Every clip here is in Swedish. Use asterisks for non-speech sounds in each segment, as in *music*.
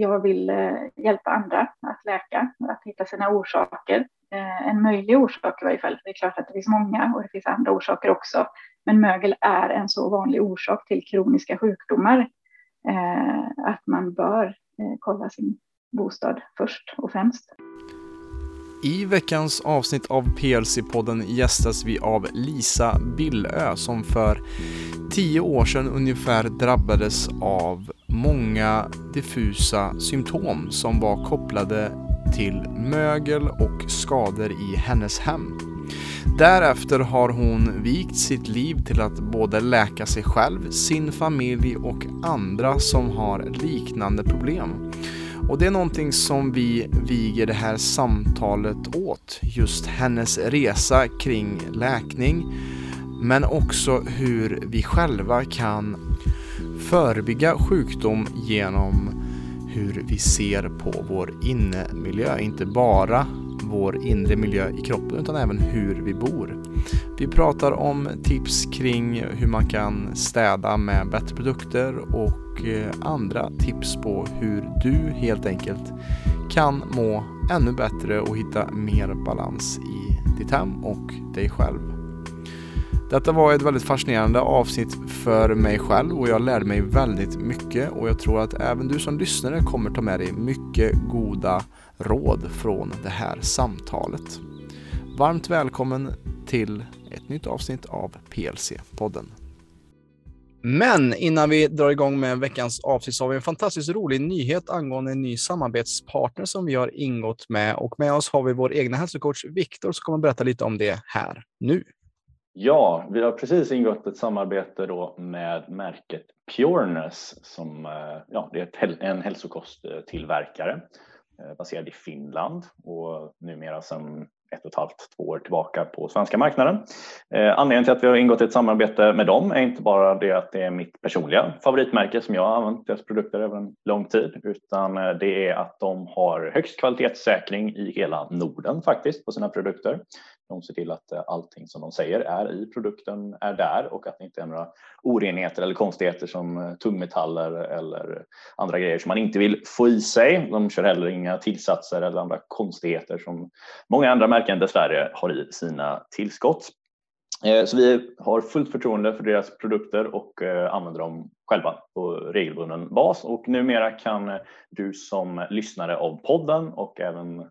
jag vill eh, hjälpa andra att läka, att hitta sina orsaker. Eh, en möjlig orsak i varje fall. Det är klart att det finns många och det finns andra orsaker också. Men mögel är en så vanlig orsak till kroniska sjukdomar eh, att man bör kolla sin bostad först och främst. I veckans avsnitt av PLC-podden gästas vi av Lisa Billö som för tio år sedan ungefär drabbades av många diffusa symptom som var kopplade till mögel och skador i hennes hem. Därefter har hon vikt sitt liv till att både läka sig själv, sin familj och andra som har liknande problem. Och det är någonting som vi viger det här samtalet åt. Just hennes resa kring läkning. Men också hur vi själva kan förebygga sjukdom genom hur vi ser på vår innemiljö. Inte bara vår inre miljö i kroppen utan även hur vi bor. Vi pratar om tips kring hur man kan städa med bättre produkter och eh, andra tips på hur du helt enkelt kan må ännu bättre och hitta mer balans i ditt hem och dig själv. Detta var ett väldigt fascinerande avsnitt för mig själv och jag lärde mig väldigt mycket och jag tror att även du som lyssnare kommer ta med dig mycket goda råd från det här samtalet. Varmt välkommen till ett nytt avsnitt av PLC-podden. Men innan vi drar igång med veckans avsnitt så har vi en fantastiskt rolig nyhet angående en ny samarbetspartner som vi har ingått med och med oss har vi vår egna hälsocoach Viktor som kommer berätta lite om det här nu. Ja, vi har precis ingått ett samarbete då med märket Pureness som eh, ja, det är en hälsokosttillverkare eh, baserad i Finland och numera sedan ett och ett halvt, två år tillbaka på svenska marknaden. Eh, anledningen till att vi har ingått ett samarbete med dem är inte bara det att det är mitt personliga favoritmärke som jag har använt deras produkter över en lång tid, utan eh, det är att de har högst kvalitetssäkring i hela Norden faktiskt på sina produkter. De ser till att eh, allting som de säger är i produkten är där och att det inte är några orenheter eller konstigheter som eh, tungmetaller eller andra grejer som man inte vill få i sig. De kör heller inga tillsatser eller andra konstigheter som många andra märken dessvärre har i sina tillskott. Eh, så vi har fullt förtroende för deras produkter och använder dem själva på regelbunden bas och numera kan du som lyssnare av podden och även eh,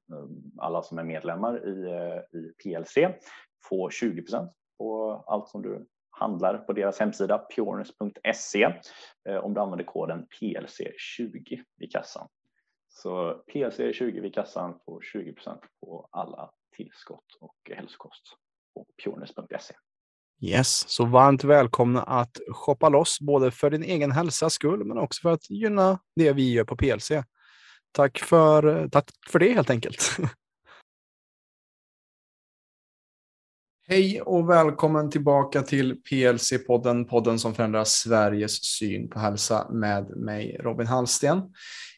alla som är medlemmar i, eh, i PLC få 20% på allt som du handlar på deras hemsida pureness.se eh, om du använder koden PLC20 vid kassan. Så PLC20 vid kassan får 20% på alla tillskott och hälsokost på pureness.se. Yes, så varmt välkomna att shoppa loss både för din egen hälsas skull men också för att gynna det vi gör på PLC. Tack för, tack för det helt enkelt. *laughs* Hej och välkommen tillbaka till PLC-podden, podden som förändrar Sveriges syn på hälsa med mig Robin Hallsten.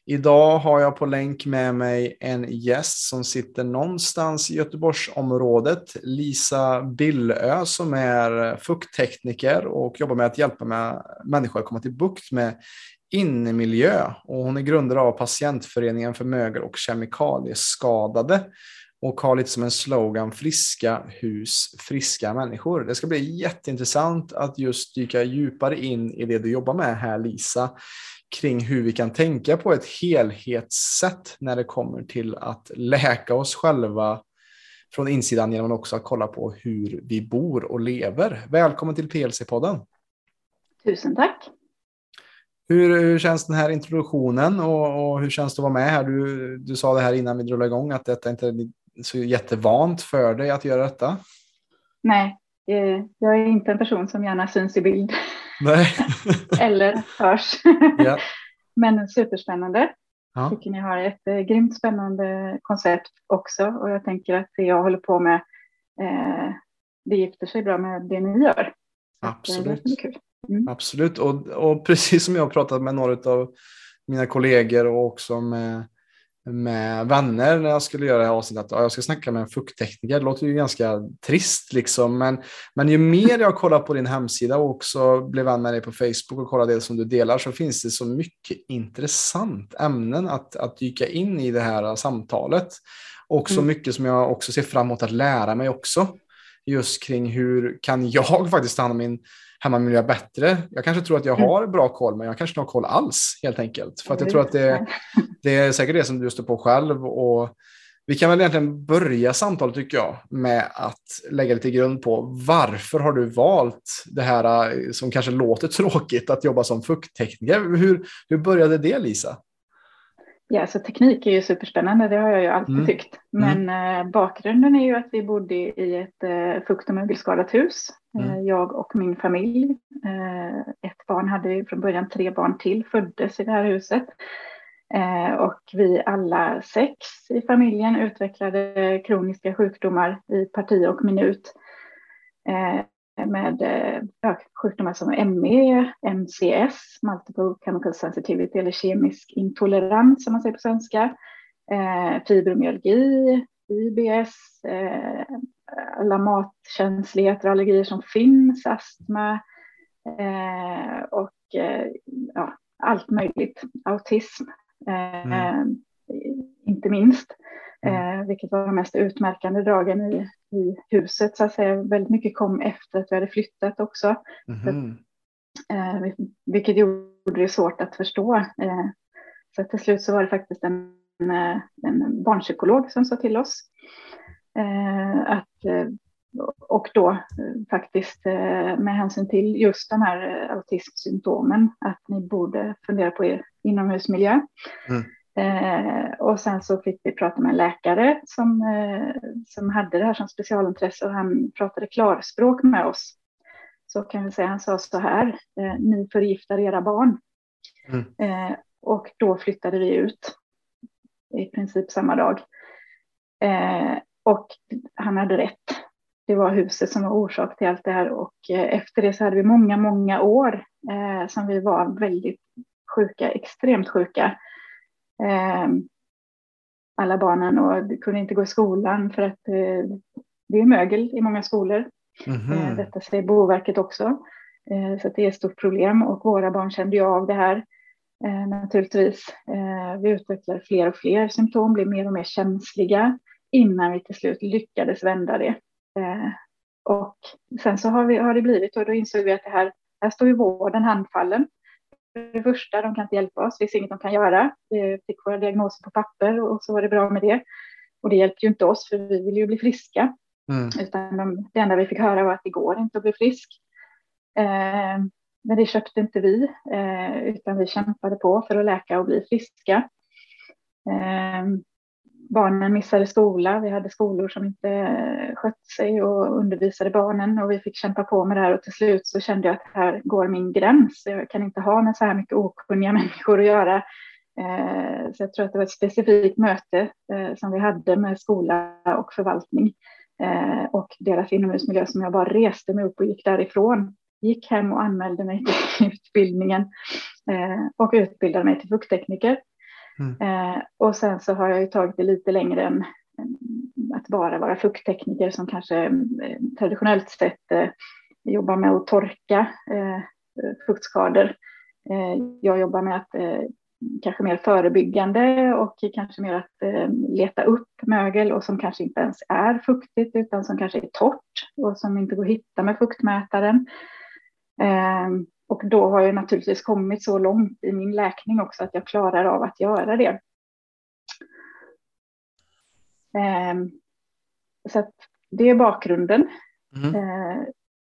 Idag har jag på länk med mig en gäst som sitter någonstans i Göteborgsområdet. Lisa Billö som är fukttekniker och jobbar med att hjälpa med människor att komma till bukt med innemiljö. Och hon är grundare av patientföreningen för mögel och kemikalieskadade och har lite som en slogan friska hus, friska människor. Det ska bli jätteintressant att just dyka djupare in i det du jobbar med här Lisa kring hur vi kan tänka på ett helhetssätt när det kommer till att läka oss själva från insidan genom också att kolla på hur vi bor och lever. Välkommen till PLC-podden. Tusen tack. Hur, hur känns den här introduktionen och, och, hur känns det att vara med här? Du, du sa det här innan vi drog igång att detta inte är så jättevant för dig att göra detta. Nej, eh, jag är inte en person som gärna syns i bild. Nej. *laughs* Eller hörs. *laughs* Ja. Men superspännande. Ja. Tycker ni har ett eh, grymt spännande koncept också och jag tänker att det jag håller på med eh, det gifter sig bra med det ni gör. Absolut. Det mm. Absolut och, och precis som jag har pratat med några av mina kollegor och också med med vänner när jag skulle göra det här avsnittet att jag ska snacka med en fukttekniker. Det låter ju ganska trist liksom. Men, men ju mer jag kollar på din hemsida och också blir vän med dig på Facebook och kollar det som du delar så finns det så mycket intressant ämnen att, att dyka in i det här samtalet. Och så mm. mycket som jag också ser fram emot att lära mig också. Just kring hur kan jag *laughs* faktiskt ta hand om min hemmamiljö bättre. Jag kanske tror att jag mm. har bra koll, men jag kanske inte har koll alls helt enkelt. För att jag tror att det, det är säkert det som du står på själv. Och vi kan väl egentligen börja samtalet tycker jag med att lägga lite grund på varför har du valt det här eh, som kanske låter *laughs* tråkigt att jobba som fukttekniker. Hur, hur började det Lisa? Ja, så teknik är ju superspännande, det har jag ju alltid mm. tyckt. Men mm. eh, bakgrunden är ju att vi bodde i ett eh, fukt och mögelskadat hus, eh, mm. jag och min familj. Ett barn hade vi från början, tre barn till föddes i det här huset. Och vi alla sex i familjen utvecklade kroniska sjukdomar i parti och minut. Med eh, ja, sjukdomar som ME, MCS, Multiple Chemical Sensitivity eller kemisk intolerans som man säger på svenska, eh, fibromyalgi, IBS, eh, alla matkänsligheter och allergier som finns, astma eh, och eh, ja, allt möjligt, autism eh, mm. Inte minst. Mm. Eh, vilket var de mest utmärkande dragen i, i huset så att säga. Väldigt mycket kom efter att vi hade flyttat också. Mm. Så, eh, vilket gjorde det svårt att förstå. Eh, så till slut så var det faktiskt en, eh, en barnpsykolog som sa till oss eh, att eh, och då faktiskt med hänsyn till just de här autismsymptomen att ni borde fundera på er inomhusmiljö. Mm. Eh, och sen så fick vi prata med en läkare som, eh, som hade det här som specialintresse och han pratade klarspråk med oss. Så kan vi säga, han sa så här, eh, ni förgiftar era barn. Mm. Eh, och då flyttade vi ut i princip samma dag. Eh, och han hade rätt. Det var huset som var orsak till allt det här och eh, efter det så hade vi många, många år som vi var väldigt sjuka, extremt sjuka alla barnen och kunde inte gå i skolan för att eh, det är mögel i många skolor. Mm -hmm. detta säger Boverket också. Eh, så det är ett stort problem och våra barn kände ju av det här naturligtvis. vi utvecklade fler och fler symptom, blev mer och mer känsliga innan vi till slut lyckades vända det. och sen så har, vi, har det blivit och då insåg vi att det här, här står ju vården handfallen för det första, de kan inte hjälpa oss, det finns inget de kan göra. Vi fick våra diagnoser på papper och så var det bra med det. Och det hjälpte ju inte oss, för vi ville ju bli friska. Mm. Utan de, det enda vi fick höra var att det går inte att bli frisk. Eh, men det köpte inte vi, eh, utan vi kämpade på för att läka och bli friska. Eh, barnen missade skola. Vi hade skolor som inte skötte sig och undervisade barnen och vi fick kämpa på med det här och till slut så kände jag att här går min gräns. Jag kan inte ha med så här mycket okunniga *laughs* människor att göra. Eh, så jag tror att det var ett specifikt möte eh, som vi hade med skola och förvaltning eh, och deras inomhusmiljö som jag bara reste mig upp och gick därifrån. Gick hem och anmälde mig till *laughs* utbildningen och utbildade mig till fukttekniker Mm. Eh, och sen så har jag ju tagit det lite längre än, att bara vara fukttekniker som kanske eh, traditionellt sett eh, jobbar med att torka eh, fuktskador. Eh, jag jobbar med att eh, kanske mer förebyggande och kanske mer att eh, leta upp mögel och som kanske inte ens är fuktigt utan som kanske är torrt och som inte går att hitta med fuktmätaren. Eh, och då har jag naturligtvis kommit så långt i min läkning också att jag klarar av att göra det. Ehm, så att det är bakgrunden. Mm. Eh,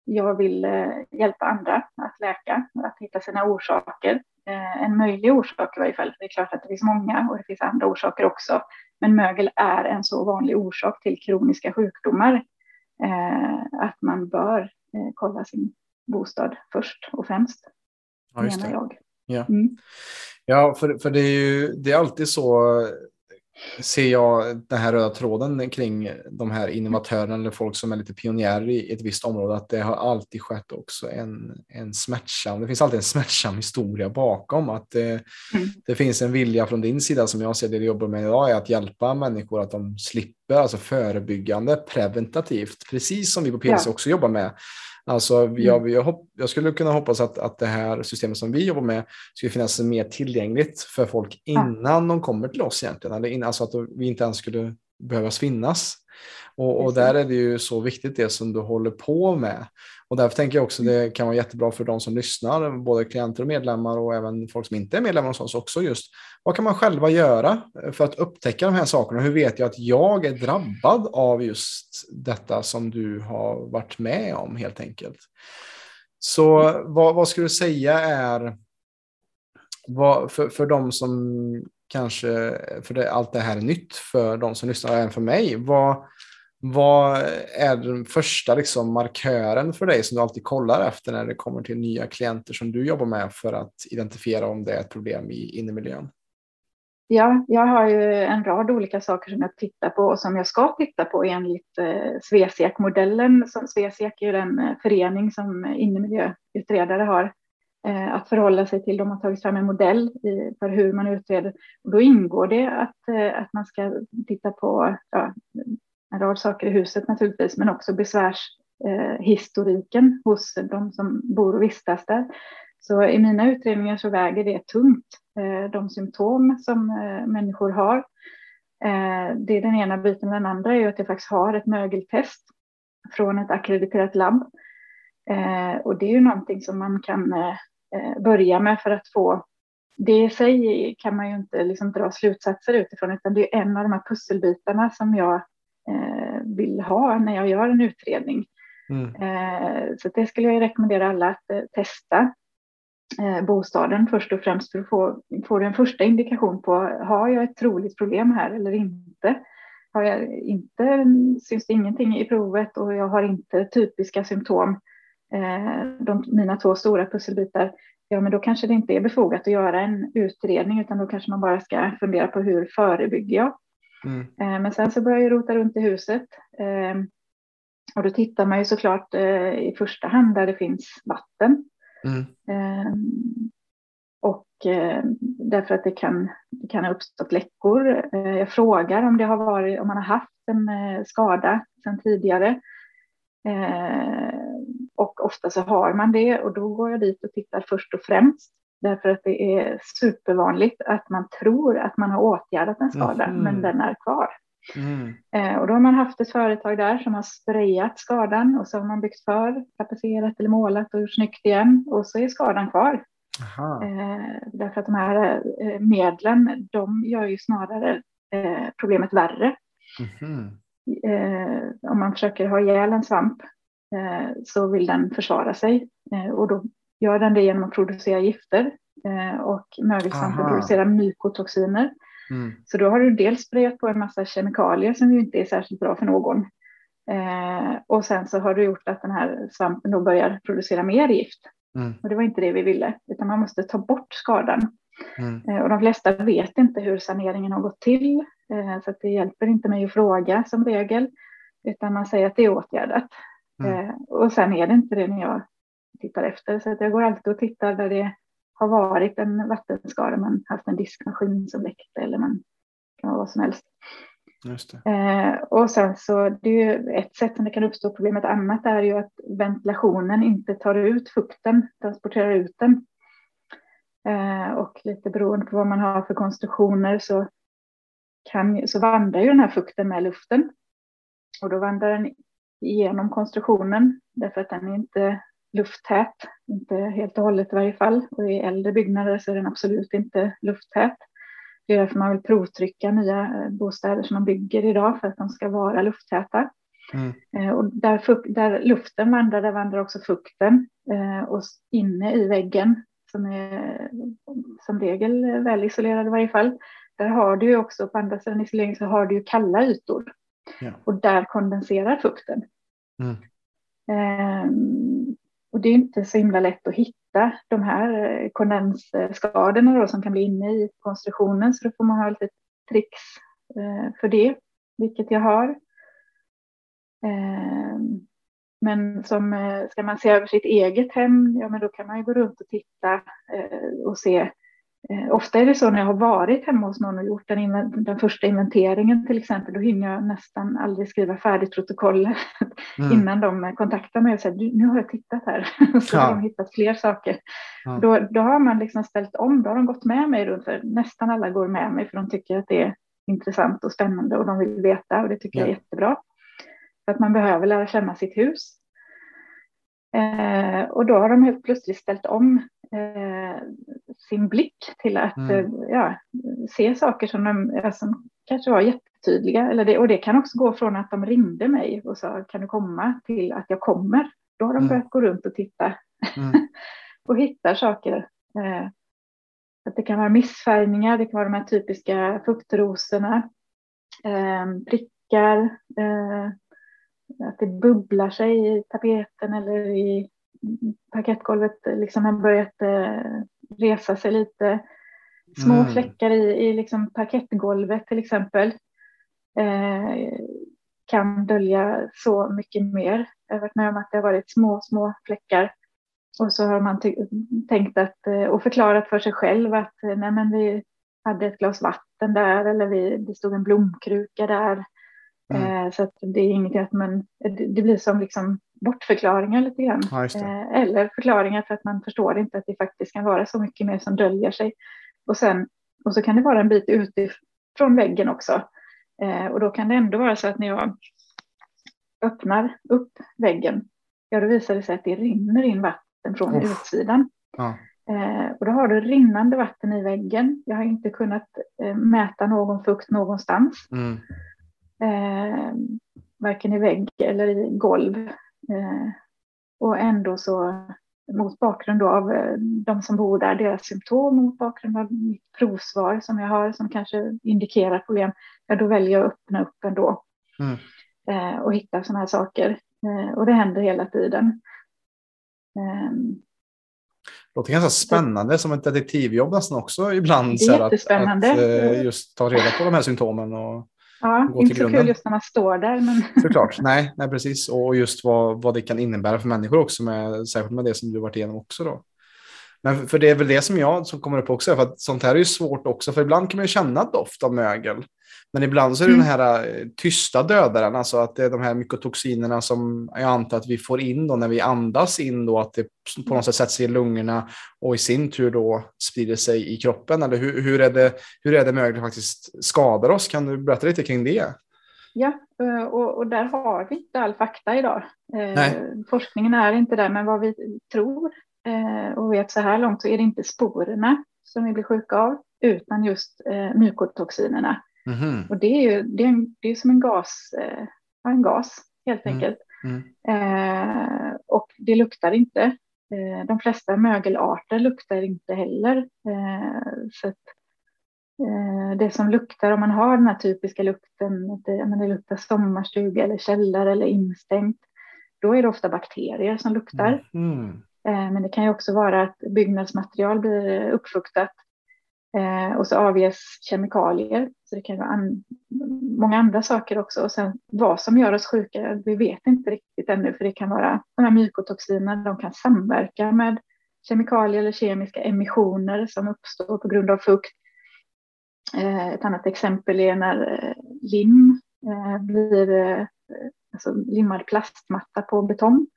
jag vill eh, hjälpa andra att läka, att hitta sina orsaker. Eh, en möjlig orsak i varje fall. Det är klart att det finns många och det finns andra orsaker också. Men mögel är en så vanlig orsak till kroniska sjukdomar att man bör kolla sin bostad först och främst, ja, menar jag. Ja, mm. ja för, för det är ju det är alltid så ser jag den här röda tråden kring de här innovatörerna eller folk som är lite pionjärer i ett visst område, att det har alltid skett också en, en smärtsam, det finns alltid en smärtsam historia bakom, att det, mm. det finns en vilja från din sida som jag ser det du jobbar med idag, är att hjälpa människor att de slipper, alltså förebyggande, preventativt, precis som vi på PLC ja. också jobbar med. Alltså, mm. jag, jag, hopp, jag, skulle kunna hoppas att, att det här systemet som vi jobbar med skulle finnas mer tillgängligt för folk innan ja. de kommer till oss egentligen. Eller in, alltså att vi inte ens skulle behövas finnas. Och, och, där är det ju så viktigt det som du håller på med. Och därför tänker jag också det kan vara jättebra för de som lyssnar, både klienter och medlemmar och även folk som inte är medlemmar hos oss också just. Vad kan man själva göra för att upptäcka de här sakerna? Hur vet jag att jag är drabbad av just detta som du har varit med om helt enkelt? Så vad, vad skulle du säga är vad, för, för de som kanske, för det, allt det här är nytt för de som lyssnar, även för mig, vad, vad är den första liksom, markören för dig som du alltid kollar efter när det kommer till nya klienter som du jobbar med för att identifiera om det är ett problem i innemiljön? Ja, jag har ju en rad olika saker som jag tittar på och som jag ska titta på enligt eh, Svesek-modellen. Svesek är ju den eh, förening som innemiljöutredare har Eh, att förhålla sig till. De har tagit fram en modell för hur man utreder. Och då ingår det att, eh, att man ska titta på ja, en rad saker i huset naturligtvis, men också besvärshistoriken eh, hos de som bor och vistas där. Så i mina utredningar så väger det tungt, de symptom som människor har. Det är den ena biten. Den andra är att jag faktiskt har ett mögeltest från ett akkrediterat labb. Eh, och det är ju någonting som man kan eh, börja med för att få det i sig kan man ju inte liksom dra slutsatser utifrån, utan det är en av de här pusselbitarna som jag Eh, vill ha när jag gör en utredning. Mm. Eh, så det skulle jag rekommendera alla att eh, testa bostaden först och främst för att få, få en första indikation på har jag ett troligt problem här eller inte. Har jag inte, syns det ingenting i provet och jag har inte typiska symptom, de, mina två stora pusselbitar, ja men då kanske det inte är befogat att göra en utredning utan då kanske man bara ska fundera på hur förebygger jag Mm. Eh, men sen så började jag rota runt i huset. Eh, och då tittar man ju såklart eh, i första hand där det finns vatten. Mm. Och därför att det kan, det kan ha uppstått läckor. Jag frågar om det har varit, om man har haft en skada sedan tidigare. Och ofta så har man det och då går jag dit och tittar först och främst. Därför att det är supervanligt att man tror att man har åtgärdat en skada, mm. men den är kvar. Mm. Eh, och då har man haft ett företag där som har sprayat skadan och så har man byggt för, tapetserat eller målat och gjort snyggt igen och så är skadan kvar. Eh, därför att de här eh, medlen, de gör ju snarare eh, problemet värre. Mm. om man försöker ha ihjäl en svamp så vill den försvara sig och då gör den det genom att producera gifter eh, och mögelsvampen producerar mykotoxiner. Mm. Så då har du dels sprayat på en massa kemikalier som ju inte är särskilt bra för någon. Eh, och sen så har du gjort att den här svampen då börjar producera mer gift. Mm. Och det var inte det vi ville, utan man måste ta bort skadan. Mm. Eh, och de flesta vet inte hur saneringen har gått till, eh, så det hjälper inte mig att fråga som regel, utan man säger att det är åtgärdat. Mm. Eh, och sen är det inte det när jag tittar efter. Så att jag går alltid och tittar där det har varit en vattenskada, man haft en diskmaskin som läckte eller man kan vara vad som helst. Eh, och sen så det är ju ett sätt som det kan uppstå problem. Ett annat är ju att ventilationen inte tar ut fukten, transporterar ut den. Eh, och lite beroende på vad man har för konstruktioner så, kan, så vandrar ju den här fukten med luften. Och då vandrar den igenom konstruktionen därför att den är inte lufttät, inte helt och hållet i varje fall. Och i äldre byggnader så är den absolut inte lufttät. Det är därför man vill provtrycka nya eh, bostäder som man bygger idag för att de ska vara lufttäta. Mm. Eh, och där, där, luften vandrar, där vandrar också fukten. Eh, och inne i väggen, som är som regel väl isolerad i varje fall, där har du ju också på andra sidan isolering så har du ju kalla ytor. Ja. Och där kondenserar fukten. Mm. Um, och det är inte så himla lätt att hitta de här eh, kondensskadorna då, som kan bli inne i konstruktionen, så då får man ha lite tricks eh, för det, vilket jag har. Eh, men som, eh, ska man se över sitt eget hem, ja men då kan man ju gå runt och titta och se ofta är det så när jag har varit hemma hos någon och gjort den, den första inventeringen till exempel, då hinner jag nästan aldrig skriva färdigt protokoll *laughs* mm. innan de kontaktar mig och säger nu har jag tittat här, *laughs* så ja. har de hittat fler saker. Ja. Då, då har man liksom ställt om, då har de gått med mig runt, för nästan alla går med mig för de tycker att det är intressant och spännande och de vill veta och det tycker ja. jag är jättebra. För att man behöver lära känna sitt hus. Eh, och då har de helt plötsligt ställt om eh, sin blick till att mm. eh, ja, se saker som, de, som kanske var jättetydliga. Eller det, och det kan också gå från att de ringde mig och sa kan du komma till att jag kommer. Då har de mm. börjat gå runt och titta mm. *laughs* och hittar saker. Eh, att det kan vara missfärgningar, det kan vara de här typiska fuktrosorna, eh, prickar, eh, att det bubblar sig i tapeten eller i parkettgolvet. Liksom har börjat eh, resa sig lite. Små mm. fläckar i, i liksom parkettgolvet till exempel eh, kan dölja så mycket mer. Jag har varit med om att det har varit små, små fläckar och så har man tänkt att eh, och förklarat för sig själv att nej men vi hade ett glas vatten där eller vi, det stod en blomkruka där. Mm. Eh, så det är inget att man, det blir som liksom bortförklaringar lite grann. Ja, eh, eller förklaringar för att man förstår inte att det faktiskt kan vara så mycket mer som döljer sig. Och, sen, och så kan det vara en bit utifrån väggen också. Eh, och då kan det ändå vara så att när jag öppnar upp väggen, ja då visar det sig att det rinner in vatten från Uff. utsidan. Ja. och då har du rinnande vatten i väggen. Jag har inte kunnat mäta någon fukt någonstans. Mm varken i vägg eller i golv. Eh, och ändå så mot bakgrund av eh, de som bor där, deras symptom, mot bakgrund av mitt provsvar som jag har som kanske indikerar problem, ja då väljer jag att öppna upp ändå mm. eh, och hitta sådana här saker. Eh, och det händer hela tiden. Ehm. Det låter ganska spännande som ett detektivjobb nästan också ibland. Det är jättespännande. Att, att, eh, just ta reda på de här symptomen. Och... Ja, inte så kul just när man står där. Men... Såklart, nej, nej precis. Och just vad, vad det kan innebära för människor också, med, särskilt med det som du varit igenom också. Då. Men för det är väl det som jag som kommer upp också, för att sånt här är ju svårt också, för ibland kan man ju känna doft av mögel. Men ibland så är det mm. den här eh, tysta dödaren, alltså att det är de här mykotoxinerna som jag antar att vi får in då när vi andas in då, att det på något sätt sätter sig i lungorna och i sin tur då sprider sig i kroppen. Eller hur, hur är det, hur är det mögel faktiskt skadar oss? Kan du berätta lite kring det? Ja, eh, och, och där har vi inte all fakta idag. Eh, Nej. Forskningen är inte där, men vad vi tror och vet så här långt så är det inte sporerna som vi blir sjuka av, utan just mykotoxinerna. Mm. Och det är ju det är, det är som en gas, eh, en gas helt mm. enkelt. Mm. Eh, och det luktar inte. Eh, de flesta mögelarter luktar inte heller. Eh, så att, eh, det som luktar, om man har den här typiska lukten, det, men det luktar sommarstuga eller källare eller instängt, då är det ofta bakterier som luktar. Mm. Men det kan ju också vara att byggnadsmaterial blir uppfuktat Eh, och så avges kemikalier. Så det kan vara an många andra saker också. Och sen vad som gör oss sjuka, vi vet inte riktigt ännu. För det kan vara de här mykotoxinerna, de kan samverka med kemikalier eller kemiska emissioner som uppstår på grund av fukt. Eh, ett annat exempel är när eh, lim eh, blir eh, alltså limmad plastmatta på betong.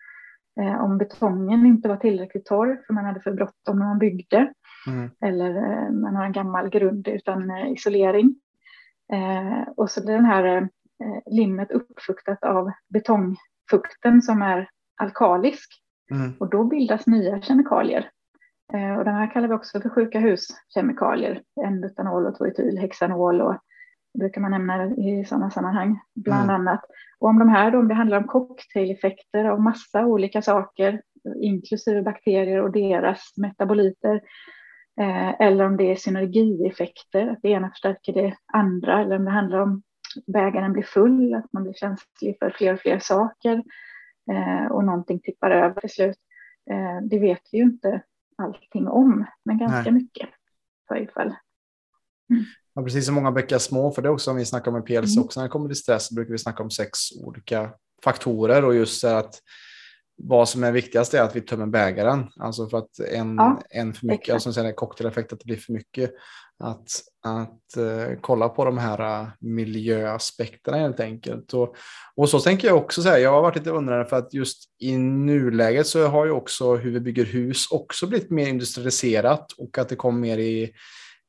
Eh, om betongen inte var tillräckligt torr för man hade för bråttom när man byggde Mm. Eller eh, man har en gammal grund utan eh, isolering. Eh, och så den här limmet uppfuktat av betongfukten som är alkalisk. Mm. Och då bildas nya kemikalier. Och de här kallar vi också för sjuka huskemikalier. N-butanol och 2 hexanol och det brukar man nämna i sådana sammanhang, bland mm. annat. Och om de här då, om det handlar om cocktaileffekter av massa olika saker, inklusive bakterier och deras metaboliter, eller om det är synergieffekter, att det ena förstärker det andra, eller om det handlar om att bägaren blir full, att man blir känslig för fler och fler saker eh, och någonting tippar över till slut. Eh, det vet vi ju inte allting om, men ganska Nej. mycket i varje fall. Mm. Ja, precis som många bäckar små, för det också som vi snackar om PLC mm. också när det kommer till stress, så brukar vi snacka om sex olika faktorer och just så att vad som är viktigast är att vi tömmer bägaren. Alltså för att en, ja, en för mycket, exakt. alltså sen är cocktaileffekt att det blir för mycket. Att, att uh, kolla på de här uh, miljöaspekterna helt enkelt. Och, och så tänker jag också så här, jag har varit lite undrande för att just i nuläget så har ju också hur vi bygger hus också blivit mer industrialiserat och att det kommer mer i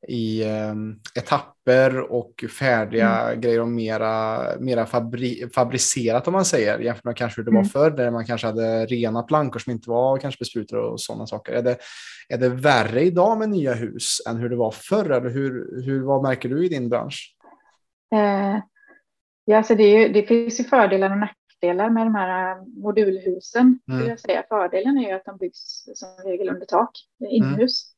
i eh, etapper och färdiga mm. grejer och mera, mera fabri fabricerat om man säger jämfört med kanske hur det mm. var förr där man kanske hade rena plankor som inte var kanske besprutade och sådana saker. Är det, är det värre idag med nya hus än hur det var förr eller hur, hur, vad märker du i din bransch? Eh, ja, alltså det, är, det finns ju fördelar och nackdelar med de här modulhusen. Mm. Jag säga. Fördelen är ju att de byggs som regel under tak, inomhus. Mm.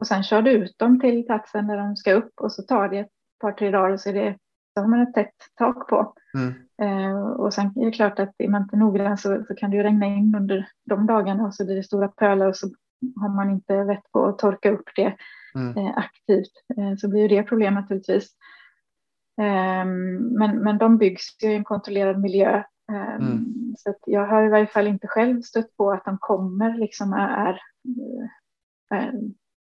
Och sen kör du ut dem till platsen där de ska upp och så tar det ett par, tre dagar och så, är det, så har man ett tätt tak på. Mm. Eh, och sen är det klart att är man inte noggrann så, så kan det ju regna in under de dagarna och så blir det stora pölar och så har man inte vett på att torka upp det mm. eh, aktivt. Eh, så blir ju det problem naturligtvis. Ehm, men, men de byggs ju i en kontrollerad miljö. Ehm, mm. Så jag har i varje fall inte själv stött på att de kommer liksom är, är, är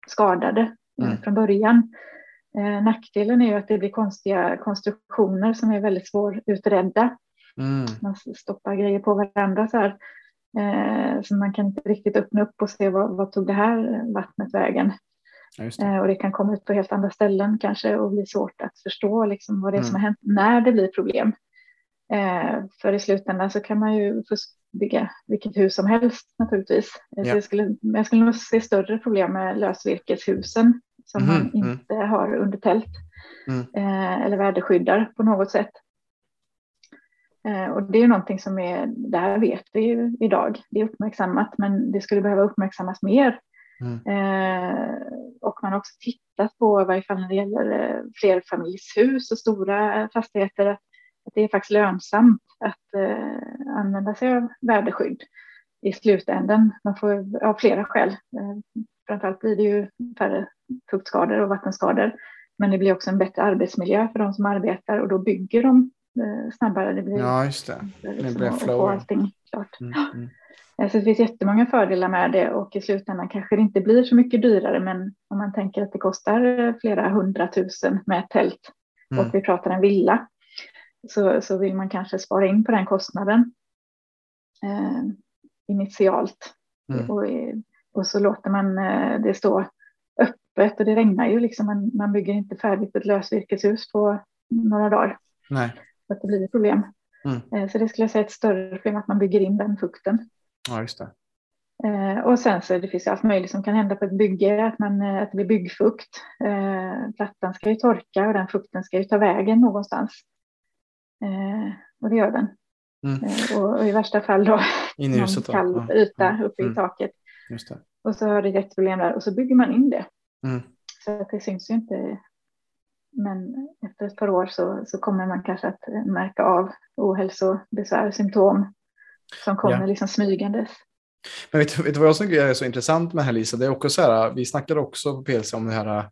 skadade mm. från början. Eh, nackdelen är ju att det blir konstiga konstruktioner som är väldigt svårutredda. Mm. Man stoppar grejer på varandra så här. Eh, så man kan inte riktigt öppna upp och se vad, vad tog det här vattnet vägen. Det. Eh, och det kan komma ut på helt andra ställen kanske och bli svårt att förstå liksom, vad det är mm. som har hänt när det blir problem. Eh, för i slutändan så kan man ju bygga vilket hus som helst naturligtvis. Ja. Så jag, skulle, jag skulle nog se större problem med lösvirkeshusen som mm, man mm. inte mm. har under tält mm. eh, eller väderskyddar på något sätt. Eh, och det är någonting som är, det här vet vi ju idag, det är uppmärksammat, men det skulle behöva uppmärksammas mer. Mm. Eh, och man har också tittat på, i varje fall när det gäller eh, flerfamiljshus och stora fastigheter, att att det är faktiskt lönsamt att eh, använda sig av väderskydd i slutändan. Man får av flera skäl. Eh, framförallt blir det ju färre fuktskador och vattenskador. Men det blir också en bättre arbetsmiljö för de som arbetar och då bygger de eh, snabbare. Det blir, ja, just det. Det liksom blir flow. allting klart. Mm, mm. Så det finns jättemånga fördelar med det och i slutändan kanske det inte blir så mycket dyrare men om man tänker att det kostar flera hundratusen med ett tält mm. och vi pratar en villa så, så vill man kanske spara in på den kostnaden eh, initialt. Mm. Och, och så låter man eh, det stå öppet och det regnar ju liksom. Man, man bygger inte färdigt ett lösvirkeshus på några dagar. Nej. Så att det blir ett problem. Mm. Eh, så det skulle jag säga är ett större problem att man bygger in den fukten. Ja, just det. Eh, och sen så det finns allt möjligt som kan hända på ett bygge, att, man, att det blir byggfukt. Plattan ska ju torka och den fukten ska ju ta vägen någonstans. Eh, och det gör den. Mm. Eh, och, och, i värsta fall då in i huset, någon kall ja. yta mm. uppe i mm. taket. Och så har det jätteproblem där och så bygger man in det. Mm. Så att det syns ju inte. Men efter ett par år så, så kommer man kanske att märka av ohälsobesvär, symptom som kommer ja. liksom smygandes. Men vet, vet du vad jag tycker är så intressant med det här Lisa? Det är också så här, vi snackade också på PLC om det här, eh,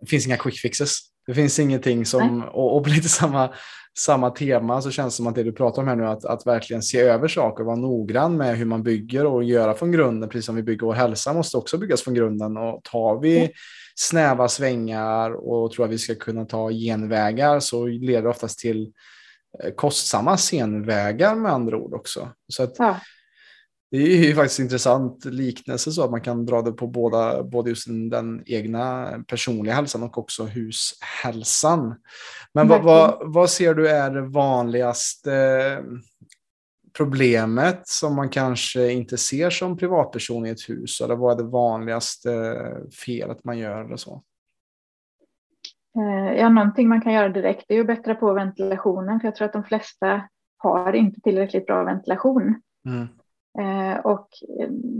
det finns inga quick fixes. Det finns ingenting som, och, och på lite samma, samma tema så känns det som att det du pratar om här nu, att, att verkligen se över saker, vara noggrann med hur man bygger och göra från grunden, precis som vi bygger vår hälsa måste också byggas från grunden. Och tar vi snäva svängar och tror att vi ska kunna ta genvägar så leder det oftast till eh, kostsamma senvägar med andra ord också. Så att, ja det är ju faktiskt intressant liknelse så att man kan dra det på båda, både just den egna personliga hälsan och också hushälsan. Men vad, vad, vad ser du är det vanligaste problemet som man kanske inte ser som privatperson i ett hus? Eller vad är det vanligaste felet man gör eller så? Eh, ja, någonting man kan göra direkt är att bättra på ventilationen, för jag tror att de flesta har inte tillräckligt bra ventilation. Mm. Eh, och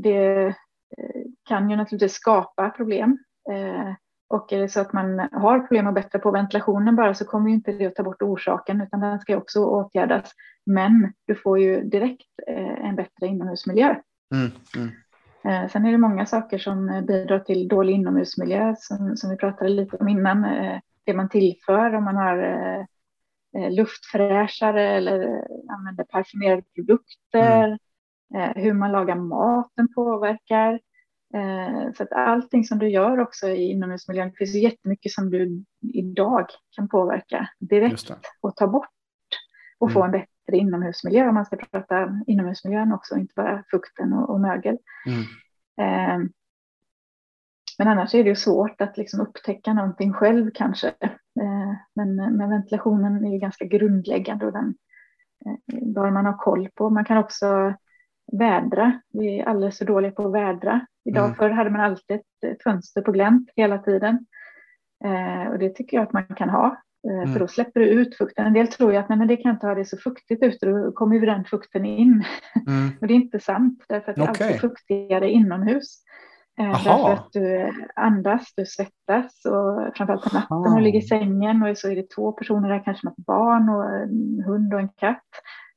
det eh, kan ju naturligtvis skapa problem. Eh, och är det så att man har problem att bättra på ventilationen bara så kommer ju inte det att ta bort orsaken utan den ska också åtgärdas. Men du får ju direkt en bättre inomhusmiljö. Mm, mm. Sen är det många saker som bidrar till dålig inomhusmiljö som, som vi pratade lite om innan. det man tillför, om man har luftfräschare eller använder parfymerade produkter, mm. Hur man lagar maten påverkar. Så att allting som du gör också i inomhusmiljön, det finns jättemycket som du idag kan påverka direkt och ta bort och mm. få en bättre inomhusmiljö om man ska prata inomhusmiljön också, inte bara fukten och, och mögel. Mm. Eh, men annars är det ju svårt att liksom upptäcka någonting själv kanske. Eh, men, men, ventilationen är ju ganska grundläggande och den eh, bör man ha koll på. Man kan också vädra. Vi är alldeles för dåliga på att vädra. Idag mm. förr hade man alltid ett fönster på glänt hela tiden. Eh, och det tycker jag att man kan ha. Eh, mm. För då släpper du ut fukten. En del tror ju att nej, men det kan inte ha det så fuktigt ute, då kommer ju den fukten in. Mm. *laughs* och det är inte sant, därför att det är alltid fuktigare inomhus. Eh. Därför att du andas, du svettas och framförallt på natten Aha. och ligger i sängen och så är det två personer där, kanske något barn och en hund och en katt.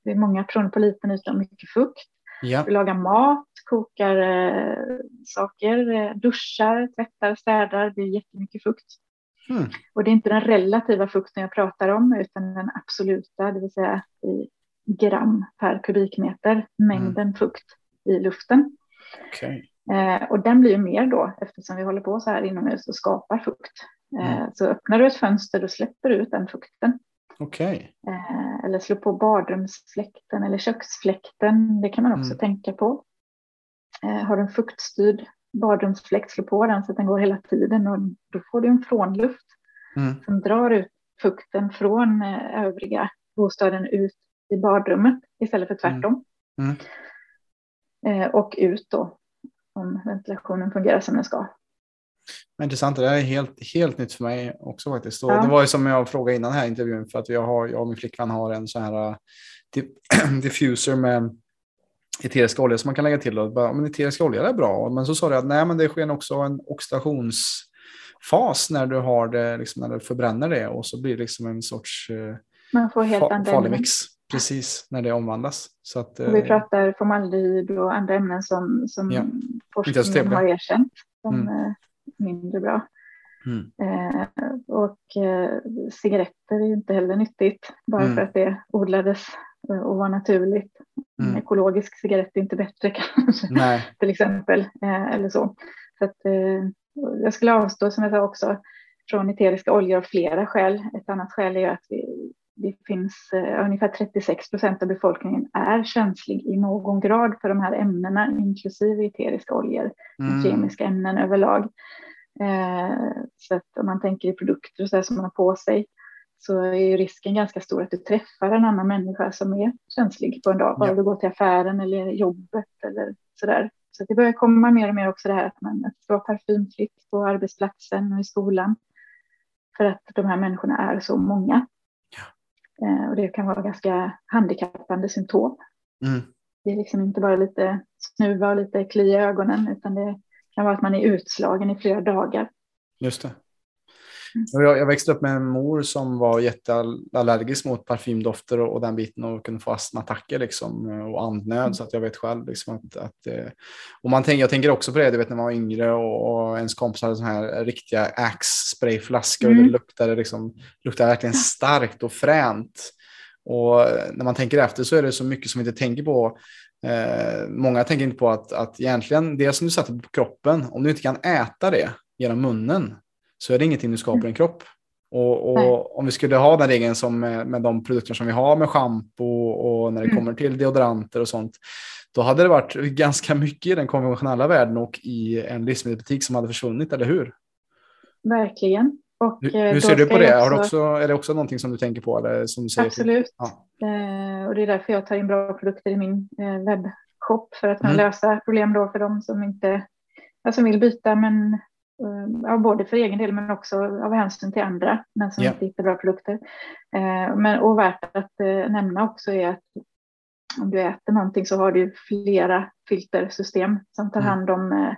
Det är många personer på liten yta och mycket fukt. Ja. Du lagar mat, kokar eh, saker, eh, duschar, tvättar, städar. Det är jättemycket fukt. Mm. Och det är inte den relativa fukten jag pratar om, utan den absoluta, det vill säga i gram per kubikmeter, mängden mm. fukt i luften. Okay. Eh, och den blir ju mer då, eftersom vi håller på så här inomhus och skapar fukt. Eh, mm. Så öppnar du ett fönster, då släpper du ut den fukten. Okay. Eh, eller slå på badrumsfläkten eller köksfläkten, det kan man också mm. tänka på. Eh, har du en fuktstyrd badrumsfläkt, slå på den så att den går hela tiden och då får du en frånluft mm. som drar ut fukten från eh, övriga bostaden ut i badrummet istället för tvärtom. Mm. Mm. Eh, och ut då om ventilationen fungerar som den ska. Intressant, det är helt, helt nytt för mig också faktiskt. Ja. Det var ju som jag frågade innan här intervjun för att jag, har, jag och min flickvän har en sån här uh, *clears throat* diffuser med eteriska oljor som man kan lägga till. Och bara, men eteriska oljor är bra, men så sa du att nej, men det sker också en oxidationsfas när du har det, liksom, när du förbränner det och så blir det liksom en sorts uh, man får helt fa farlig mix. Precis, när det omvandlas. Så att, och vi uh, pratar formaldehyd och andra ämnen som, som ja. forskningen har erkänt som mm. Mindre bra. Mm. Eh, och eh, cigaretter är inte heller nyttigt bara mm. för att det odlades och var naturligt. Mm. En ekologisk cigarett är inte bättre *laughs* kanske, Nej. till exempel. Eh, eller så. så att, eh, jag skulle avstå, som jag sa också, från eteriska oljor av flera skäl. Ett annat skäl är att vi, det finns eh, ungefär 36 procent av befolkningen är känslig i någon grad för de här ämnena, inklusive eteriska oljor, mm. kemiska ämnen överlag. Eh, så att om man tänker i produkter och så som man har på sig så är ju risken ganska stor att du träffar en annan människa som är känslig på en dag, bara ja. du går till affären eller jobbet eller sådär. Så det börjar komma mer och mer också det här att man ska vara parfymfritt på arbetsplatsen och i skolan. För att de här människorna är så många. Eh, och det kan vara ganska handikappande symptom. Mm. Det är liksom inte bara lite snuva och lite klia i ögonen, utan det kan vara att man är utslagen i flera dagar. Just det. Jag, jag växte upp med en mor som var jätteallergisk mot parfymdofter och, och den biten och kunde få astmaattacker liksom, och andnöd. Mm. Så att jag vet själv liksom att, att eh, och man tänker, jag tänker också på det, du vet när man var yngre och, och ens kompis hade sådana här riktiga Axe sprayflaskor mm. och det luktade, liksom, luktade verkligen starkt och fränt. Och när man tänker efter så är det så mycket som vi inte tänker på. Eh, många tänker inte på att, att egentligen det som du sätter på kroppen, om du inte kan äta det genom munnen så är det ingenting du skapar i en kropp. Och, och om vi skulle ha den regeln som med, med de produkter som vi har med schampo och när det mm. kommer till deodoranter och sånt, då hade det varit *laughs* ganska mycket i den konventionella världen och i en livsmedelsbutik som hade försvunnit, eller hur? Verkligen. Och hur, hur ser du på det? Också... Har också, är det också någonting som du tänker på? Eller som du säger Absolut. Ja. Eh, och det är därför jag tar in bra produkter i min eh, webbshop för att kunna mm. lösa problem då för de som inte alltså vill byta men Eh, ja, både för egen del men också av hänsyn till andra, men som yeah. inte hittar bra produkter. Eh, men, och värt att eh, nämna också är att om du äter någonting så har du flera filtersystem som tar mm. hand om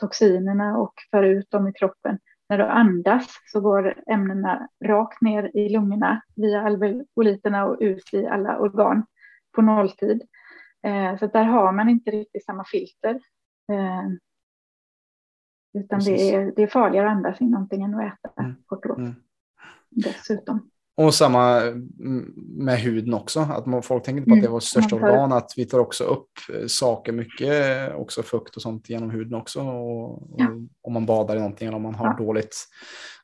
toxinerna och för ut dem i kroppen. När du andas så går ämnena rakt ner i lungorna via alveoliterna och ut i alla organ på nolltid. Så där har man inte riktigt samma filter. Utan det är, det är farligare att andas in någonting än att äta, mm. kort och. Mm. dessutom. Och samma mm, med huden också, att folk tänker på att det är vårt största mm, organ, att vi tar också upp eh, saker mycket, också fukt och sånt genom huden också. Och, ja. Om man badar i någonting eller om man har ja. dåligt,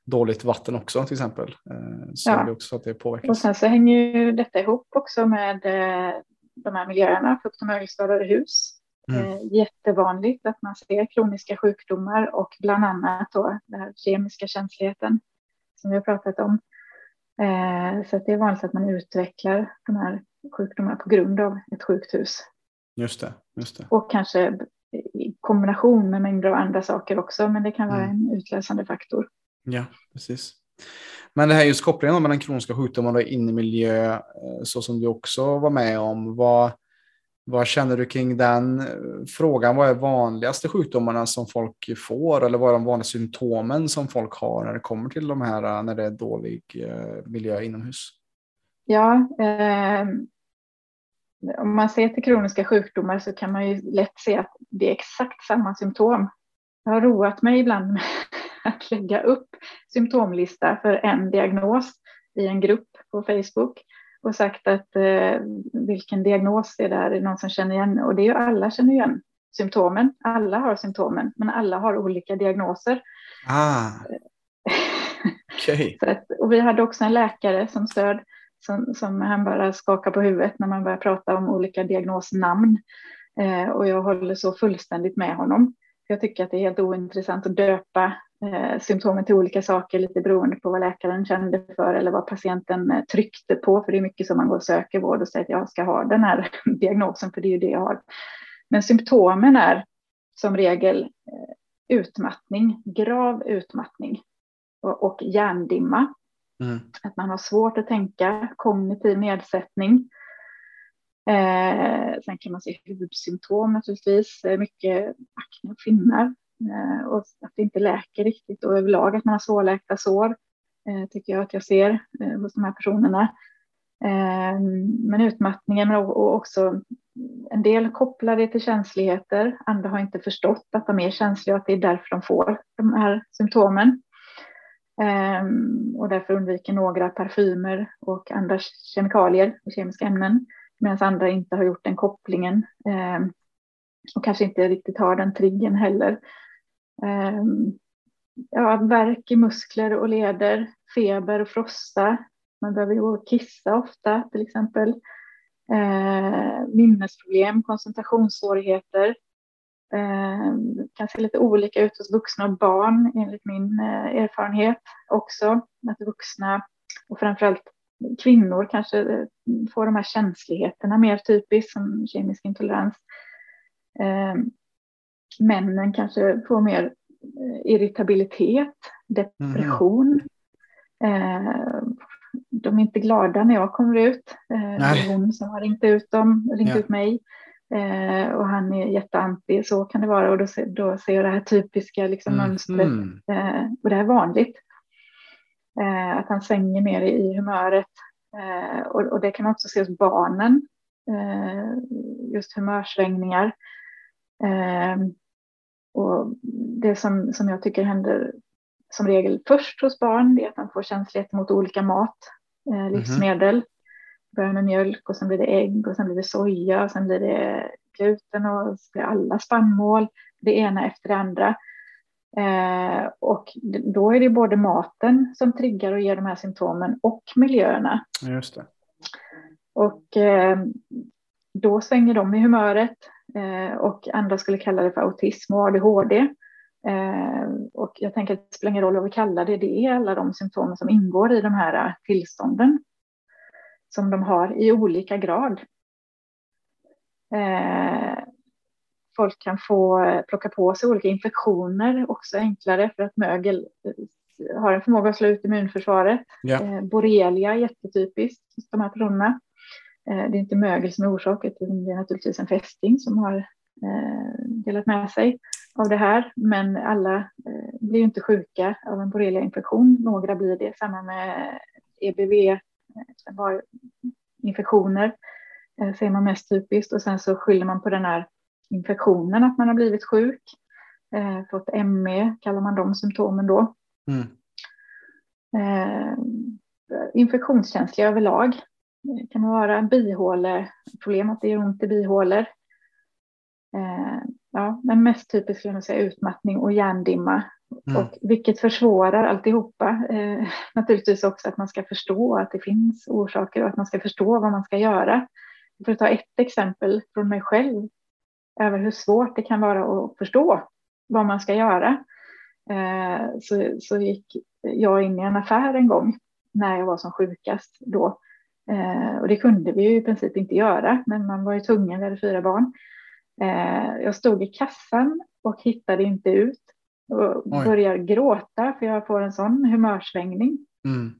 dåligt vatten också till exempel. Eh, så ja. är det också att det påverkas. Och sen så hänger ju detta ihop också med eh, de här miljöerna, fukt och mögelskadade hus. Mm. Jättevanligt att man ser kroniska sjukdomar och bland annat då den här kemiska känsligheten som vi har pratat om. Eh, så det är vanligt att man utvecklar de här sjukdomarna på grund av ett sjukt hus. Just det, just det. Och kanske i kombination med mängder av andra saker också, men det kan vara mm. en utlösande faktor. Ja, precis. Men det här just kopplingen mellan kroniska sjukdomar och innemiljö, eh, så som du också var med om, vad, vad känner du kring den frågan? Vad är vanligaste sjukdomarna som folk får eller vad är de vanliga symptomen som folk har när det kommer till de här eh, när det är dålig eh, miljö inomhus? Ja, eh, om man ser till kroniska sjukdomar så kan man ju lätt se att det är exakt samma symptom. Jag har roat mig ibland med *laughs* att lägga upp symptomlista för en diagnos i en grupp på Facebook och sagt att eh, vilken diagnos det är där, är det någon som känner igen? Och det är ju alla känner igen symptomen. Alla har symptomen, men alla har olika diagnoser. Ah. *laughs* Okay. att, och vi hade också en läkare som stöd som, som han bara skakar på huvudet när man börjar prata om olika diagnosnamn. Eh, och jag håller så fullständigt med honom. Jag tycker att det är helt ointressant att döpa eh, symptomen till olika saker lite beroende på vad läkaren kände för eller vad patienten eh, tryckte på. För det är mycket som man går och söker vård och säger att jag ska ha den här *laughs* diagnosen för det är ju det jag har. Men symptomen är som regel eh, utmattning, grav utmattning och, och hjärndimma. Mm. Att man har svårt att tänka, kognitiv nedsättning. Eh, sen kan man se hudsymptom naturligtvis, mycket akne och finnar Eh, och att det inte läker riktigt och överlag att man har svårläkta sår eh, tycker jag att jag ser eh, hos de här personerna. Men utmattningen och också en del kopplar det till känsligheter, andra har inte förstått att de är känsliga och att det är därför de får de här symptomen. och därför undviker några parfymer och andra kemikalier och kemiska ämnen medan andra inte har gjort den kopplingen och kanske inte riktigt har den triggen heller. Eh, ja, värk i muskler och leder, feber och frossa. Man behöver gå och kissa ofta till exempel. Eh, minnesproblem, koncentrationssvårigheter. Eh, kan se lite olika ut hos vuxna och barn enligt min eh, erfarenhet också. Att vuxna och framförallt kvinnor kanske eh, får de här känsligheterna mer typiskt som kemisk intolerans. Ehm, Eh, männen kanske får mer eh, irritabilitet, depression. Mm. de är inte glada när jag kommer ut. det är hon som har ringt ut dem, ringt ja. ut mig. och han är jätteanti, så kan det vara. Och då, då ser jag det här typiska liksom, mm. mönstret. Mm. och det är vanligt. Eh, att han svänger mer i humöret. Eh, och, och, det kan också se hos barnen, eh, just humörsvängningar. Och det som, som jag tycker händer som regel först hos barn är att man får känslighet mot olika mat, eh, livsmedel. Mm. Börjar med mjölk och sen blir det ägg och sen blir det soja och sen blir det gluten och så blir alla spannmål. Det ena efter det andra. Eh, och då är det både maten som triggar och ger de här symptomen och miljöerna. Just det. Och eh, då svänger de i humöret och andra skulle kalla det för autism och ADHD. Eh, och jag tänker att det spelar ingen roll vad vi kallar det, det är alla de symptomen som ingår i de här tillstånden som de har i olika grad. Eh, folk kan få eh, plocka på sig olika infektioner också enklare för att mögel eh, har en förmåga att slå ut immunförsvaret. Ja. Eh, borrelia är jättetypiskt de här personerna. Det är inte mögel som är orsaken, utan det är naturligtvis en fästing som har delat med sig av det här. Men alla blir inte sjuka av en borrelia-infektion. Några blir det i samband med EBV-infektioner. ser man mest typiskt och sen så skyller man på den här infektionen, att man har blivit sjuk. Eh, fått ME kallar man de symptomen då. Mm. Eh, infektionskänsliga överlag. Det kan vara bihåleproblem, att det gör ont i bihålor. Eh, ja, men mest typiskt skulle jag säga utmattning och hjärndimma. Mm. Och vilket försvårar alltihopa. Eh, *laughs* naturligtvis också att man ska förstå att det finns orsaker och att man ska förstå vad man ska göra. För att ta ett exempel från mig själv över hur svårt det kan vara att förstå vad man ska göra. Eh, så, så gick jag in i en affär en gång när jag var som sjukast då. Eh, och det kunde vi ju i princip inte göra, men man var ju tvungen, vi hade fyra barn. Eh, jag stod i kassan och hittade inte ut och Oj. börjar gråta för jag får en sån humörsvängning. Mm.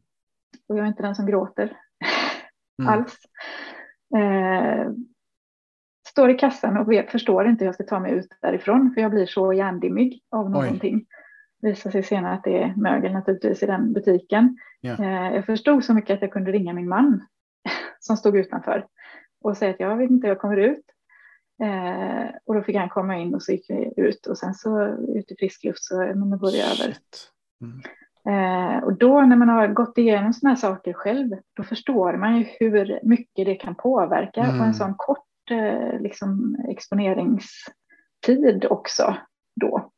Och jag är inte den som gråter *laughs* mm. alls. Eh, står i kassan och vet, förstår inte hur jag ska ta mig ut därifrån för jag blir så hjärndimmig av någonting. Oj. Visar sig senare att det är mögel naturligtvis i den butiken. Eh, jag förstod så mycket att jag kunde ringa min man som stod utanför och säga att jag vet inte jag kommer ut. Eh, och då fick han komma in och så gick vi ut och sen så ut i frisk luft så men det går det över. Mm. Eh, och då när man har gått igenom sådana här saker själv, då förstår man ju hur mycket det kan påverka mm. på en sån kort eh, liksom, exponeringstid också då.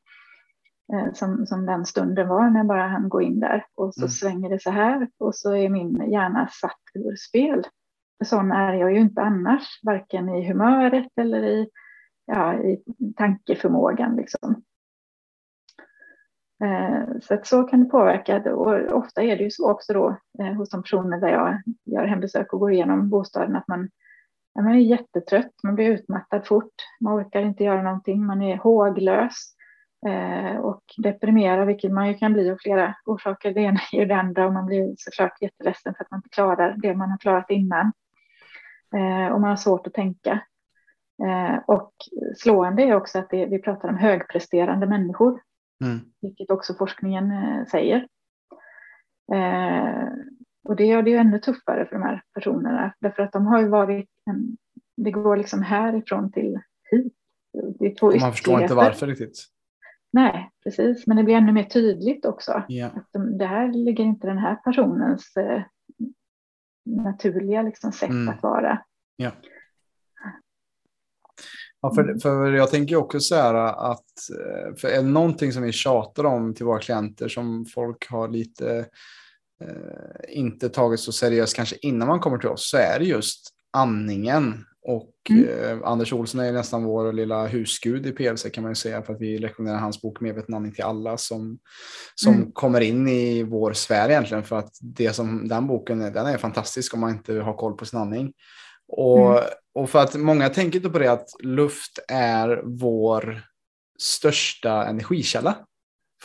Eh, som, som den stunden var när jag bara hann gå in där och så mm. svänger det så här och så är min hjärna satt ur spel. Sån är jag ju inte annars, varken i humöret eller i, ja, i tankeförmågan. Liksom. Eh, så att så kan det påverka och ofta är det ju så också då eh, hos de personer där jag gör hembesök och går igenom bostaden att man, ja, man är jättetrött, man blir utmattad fort, man orkar inte göra någonting, man är håglös eh, och deprimerad, vilket man ju kan bli av flera orsaker. Det ena är det andra och man blir såklart jätteledsen för att man inte klarar det man har klarat innan. Och man har svårt att tänka. Och slående är också att vi pratar om högpresterande människor Mm. Vilket också forskningen eh, säger. Eh, och det gör det ju ännu tuffare för de här personerna. Därför att de har ju varit, en, det går liksom härifrån till hit. Det är två man förstår inte varför riktigt. Nej, precis. Men det blir ännu mer tydligt också. Yeah. Att de, det här ligger inte den här personens eh, naturliga liksom, sätt mm. att vara. Yeah. Ja, för, för jag tänker också så här att eh, för är det någonting som vi tjatar om till våra klienter som folk har lite eh, inte tagit så seriöst kanske innan man kommer till oss så är det just andningen. Och mm. eh, Anders Olsson är nästan vår lilla husgud i PLC kan man ju säga för att vi rekommenderar hans bok Medveten andning till alla som, som mm. kommer in i vår sfär egentligen för att det som den boken är, den är fantastisk om man inte har koll på sin andning. Och, mm. och för att många tänker inte på det att luft är vår största energikälla.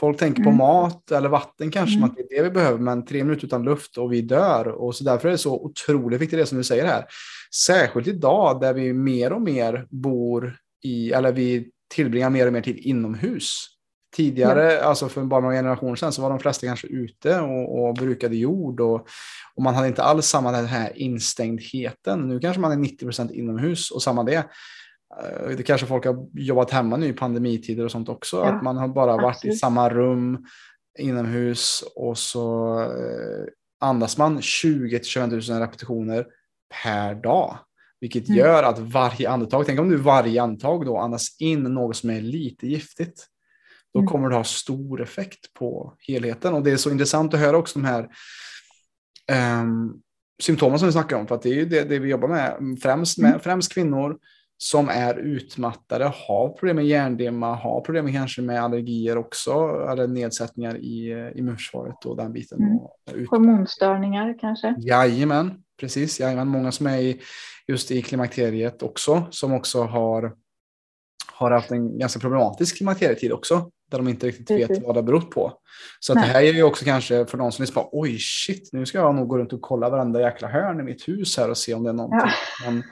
Folk tänker mm. på mat eller vatten kanske mm. det är det vi behöver, men tre minuter utan luft och vi dör. Och så därför är det så otroligt viktigt det som du säger här. Särskilt idag där vi mer och mer bor i, eller vi tillbringar mer och mer tid inomhus. Tidigare, ja. alltså för bara några generationer sedan, så var de flesta kanske ute och, och brukade jord och, och, man hade inte alls samma den här instängdheten. Nu kanske man är 90 procent inomhus och samma det. Eh, det kanske folk har jobbat hemma nu i pandemitider och sånt också. Ja. Att man har bara varit Absolut. i samma rum inomhus och så eh, andas man 20 25 000 repetitioner per dag. Vilket mm. gör att varje andetag, tänk om du varje andetag då andas in något som är lite giftigt då mm. kommer det ha stor effekt på helheten. Och det är så intressant att höra också de här um, symptomen som vi snackar om, för att det är ju det, det vi jobbar med, främst, med, mm. främst kvinnor som är utmattade, har problem med hjärndimma, har problem kanske med allergier också, eller nedsättningar i uh, immunförsvaret och den biten. Mm. Hormonstörningar kanske? Jajamän, precis. Jajamän. Många som är i, just i klimakteriet också, som också har, har haft en ganska problematisk klimakterietid också där de inte riktigt Precis. vet vad det berott på. Så att det här är ju också kanske för någon som är bara, oj shit, nu ska jag nog gå runt och kolla varenda jäkla hörn i mitt hus här och se om det är någonting. Ja. Men,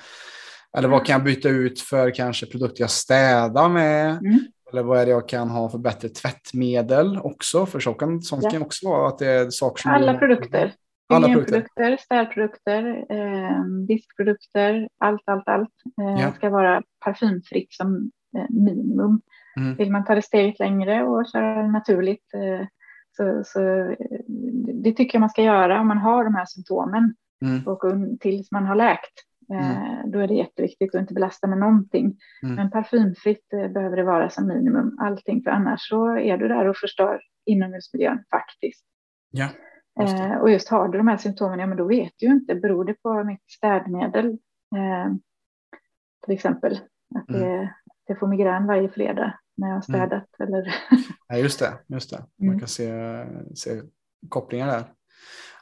eller vad kan jag byta ut för kanske produkter jag städar med? Mm. Eller vad är det jag kan ha för bättre tvättmedel också? För så kan, sånt ja. kan också vara att det är saker som... Alla produkter. Alla produkter. städprodukter, eh, diskprodukter, allt, allt, allt eh, ja. ska vara parfymfritt som eh, minimum. Mm. Vill man ta det steget längre och köra naturligt eh, Så, så, det tycker jag man ska göra om man har de här symptomen mm. och tills man har läkt. Mm. Då är det jätteviktigt att inte belasta med någonting. Mm. Men parfymfritt behöver det vara som minimum allting, för annars så är du där och förstör inomhusmiljön faktiskt. Ja, just eh, och just har du de här symptomen, ja men då vet du ju inte, beror det på mitt städmedel eh, till exempel, att mm. det, det får migrän varje fredag när jag har mm. städat. Eller ja, just det, just det. man mm. kan se, se kopplingar där.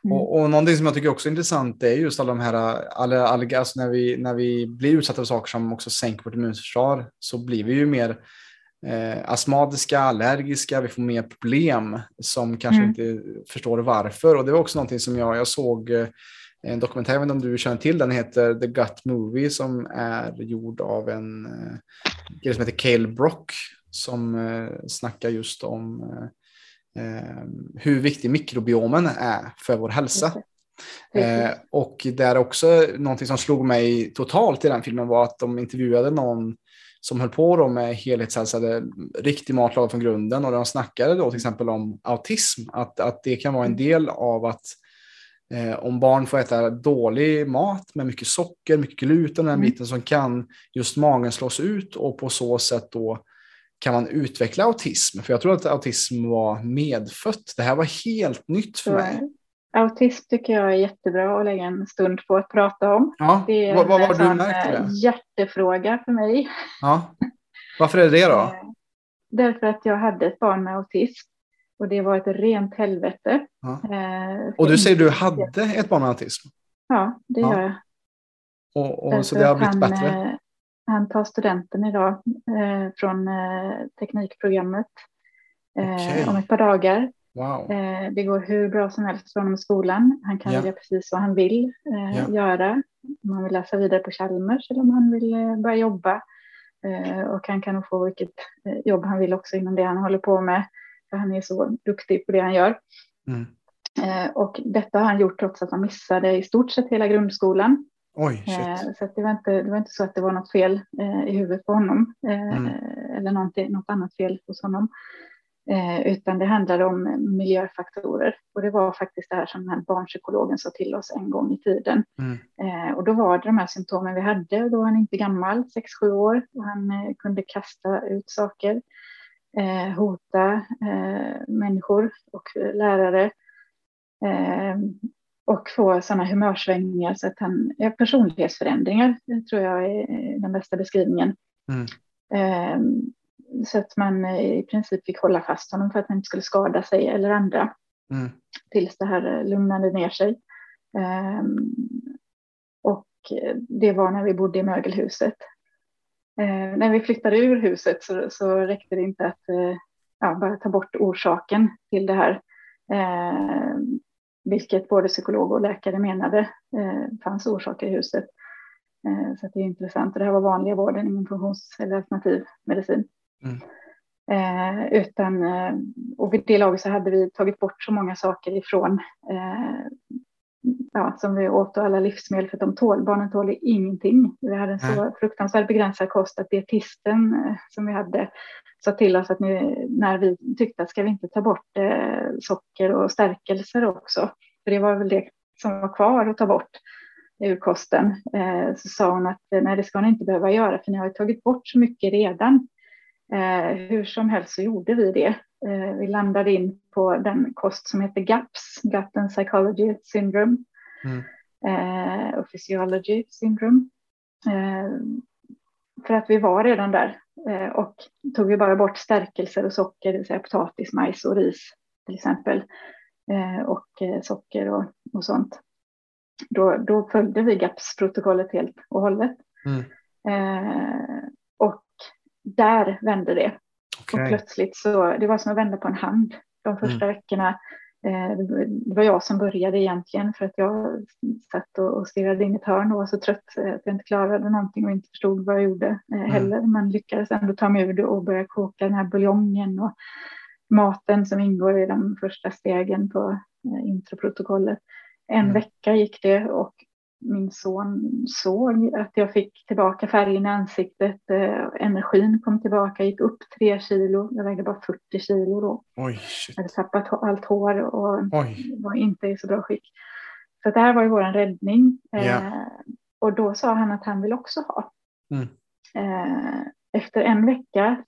Mm. Och, och någonting som jag tycker också är intressant är just alla de här, alla, alla, alltså när, vi, när vi blir utsatta för saker som också sänker vårt immunförsvar så blir vi ju mer eh, astmatiska, allergiska, vi får mer problem som kanske mm. inte förstår varför. Och det var också någonting som jag, jag såg eh, en dokumentär, jag vet inte om du känner till den, heter The Gut Movie som är gjord av en eh, kille som heter Cale Brock som eh, snackar just om eh, hur viktig mikrobiomen är för vår hälsa. Eh, och där också någonting som slog mig totalt i den filmen var att de intervjuade någon som höll på då med helhetshälsade, riktig matlagad från grunden och de snackade då till exempel om autism, att, att det kan vara en del av att eh, om barn får äta dålig mat med mycket socker, mycket gluten, den mm. biten som kan just magen slås ut och på så sätt då kan man utveckla autism? För jag tror att autism var medfött. Det här var helt nytt för mig. Autism tycker jag är jättebra att lägga en stund på att prata om. Ja, det är vad, vad har du märkt det? Eh, hjärtefråga för mig. Ja. Varför är det då? Eh, därför att jag hade ett barn med autism och det var ett rent helvete. Ja. Eh, och du säger du hade ett barn med autism? Ja, det ja. gör jag. Och, och så det har blivit han, bättre? Han tar studenten idag eh, från eh, teknikprogrammet eh, okay. om ett par dagar. Wow. Eh, det går hur bra som helst för honom i skolan. Han kan ja. göra precis vad han vill eh, ja. göra. Om han vill läsa vidare på Chalmers eller om han vill eh, börja jobba. och han kan nog få vilket jobb han vill också inom det han håller på med. För han är så duktig på det han gör. Mm. och detta har han gjort trots att han missade i stort sett hela grundskolan. Oj, shit. Så det var, inte, det var inte så att det var något fel i huvudet på honom. Mm. Eller något annat fel hos honom. Eh, utan det handlade om miljöfaktorer. Och det var faktiskt det här som den här barnpsykologen sa till oss en gång i tiden. Mm. Eh, och då var det de här symptomen vi hade. Då var han inte gammal, 6-7 år, och han eh, kunde kasta ut saker, eh, hota eh, människor och lärare. Eh, och få sådana humörsvängningar så att han, ja, personlighetsförändringar tror jag är den bästa beskrivningen. Mm så att man i princip fick hålla fast honom för att han inte skulle skada sig eller andra. Mm. Tills det här lugnade ner sig. Um, och det var när vi bodde i mögelhuset. Uh, när vi flyttade ur huset så, så räckte det inte att uh, ja, bara ta bort orsaken till det här. Uh, vilket både psykolog och läkare menade fanns orsaker i huset. Så det är intressant. Och det här var vanliga vården, ingen funktions eller alternativ medicin. Mm. Eh, utan, eh, och vid det laget så hade vi tagit bort så många saker ifrån eh, ja, som vi åt och alla livsmedel för att de tål, barnen tål ingenting. Vi hade en så fruktansvärt begränsad kost att dietisten eh, som vi hade sa till oss att nu, när vi tyckte att ska vi inte ta bort eh, socker och stärkelser också, för det var väl det som var kvar att ta bort ur kosten, eh, så sa hon att nej det ska ni inte behöva göra för ni har tagit bort så mycket redan. Eh, hur som helst så gjorde vi det. Eh, vi landade in på den kost som heter GAPS, Gut and Psychology Syndrome mm. eh, och Physiology Syndrome. Eh, för att vi var redan där eh, och tog vi bara bort stärkelser och socker, det vill säga potatis, majs och ris till exempel eh, och socker och, och sånt. Då, då följde vi GAPS-protokollet helt och hållet. Mm där vände det. Okay. Och plötsligt så, det var som att vända på en hand. De första mm. veckorna, eh, det var jag som började egentligen för att jag satt och stirrade in i ett hörn och var så trött att jag inte klarade någonting och inte förstod vad jag gjorde eh, mm. heller. Men lyckades ändå ta mig ur det och börja koka den här buljongen och maten som ingår i de första stegen på eh, introprotokollet. En mm. vecka gick det och min son såg att jag fick tillbaka färgen i ansiktet. Eh, energin kom tillbaka, gick upp tre kilo. Jag vägde bara 40 kilo då. Oj. Jag hade tappat allt hår och Oj. var inte i så bra skick. Så det här var ju vår räddning. Eh, och då sa han att han vill också ha. Mm. Eh, efter en vecka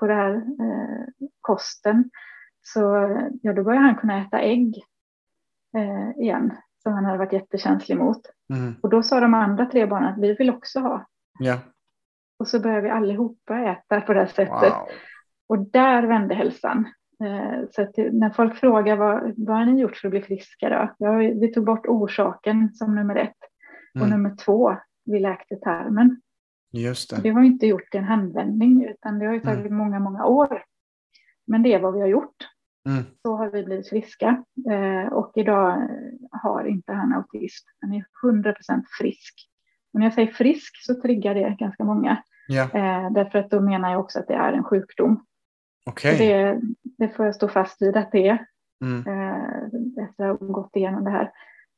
på den här eh, kosten så ja, då började han kunna äta ägg eh, igen som han hade varit jättekänslig mot. Mm. Och då sa de andra tre barnen att vi vill också ha. Ja. Och så började vi allihopa äta på det här sättet. Wow. Och där vände hälsan. Eh, Så när folk frågar vad, vad har ni gjort för att bli friska då? Ja, vi vi tog bort orsaken som nummer ett. Och Mm. nummer två, vi läkte tarmen. Just det. Det har vi inte gjort i en handvändning utan det har ju tagit Mm. många, många år. Men det är vad vi har gjort. Mm. Så har vi blivit friska. Eh, Och idag har inte han autism. Han är 100% frisk. Och när jag säger frisk så triggar det ganska många. Ja, Eh, Därför att då menar jag också att det är en sjukdom. Och Det, det får jag stå fast vid att det är. Mm. eh, efter att ha gått igenom det här.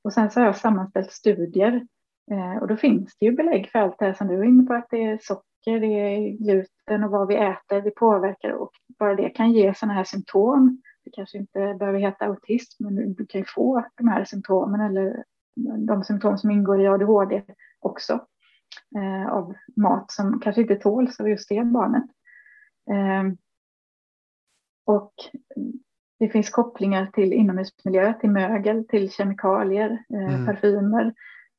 Och sen så har jag sammanställt studier eh, och då finns det ju belägg för allt det här som du är inne på att det är socker, det är gluten och vad vi äter, det påverkar och bara det kan ge sådana här symptom. Det kanske inte behöver heta autism men du, kan ju få de här symptomen eller de symptom som ingår i ADHD också eh, av mat som kanske inte tåls av just det barnet. Eh, och det finns kopplingar till inomhusmiljö, till mögel, till kemikalier, eh, Mm. parfymer,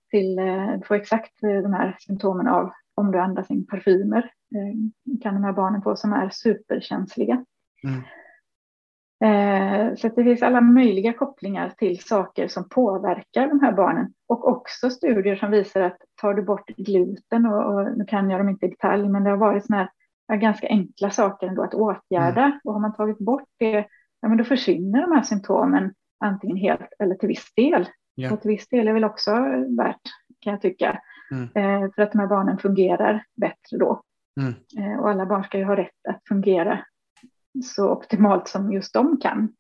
till eh, du får exakt eh, de här symptomen av om du andas in parfymer. Eh, kan de här barnen få som är superkänsliga. Mm. Eh, så det finns alla möjliga kopplingar till saker som påverkar de här barnen. Och också studier som visar att tar du bort gluten, och, och nu kan jag dem inte i detalj, men det har varit såna här ganska enkla saker ändå att åtgärda. Och har man tagit bort det, ja, men då försvinner de här symptomen antingen helt eller till viss del. Ja. Och till viss del är väl också värt, kan jag tycka, Mm. eh, för att de här barnen fungerar bättre då. Mm. Eh, och alla barn ska ju ha rätt att fungera så optimalt som just de kan.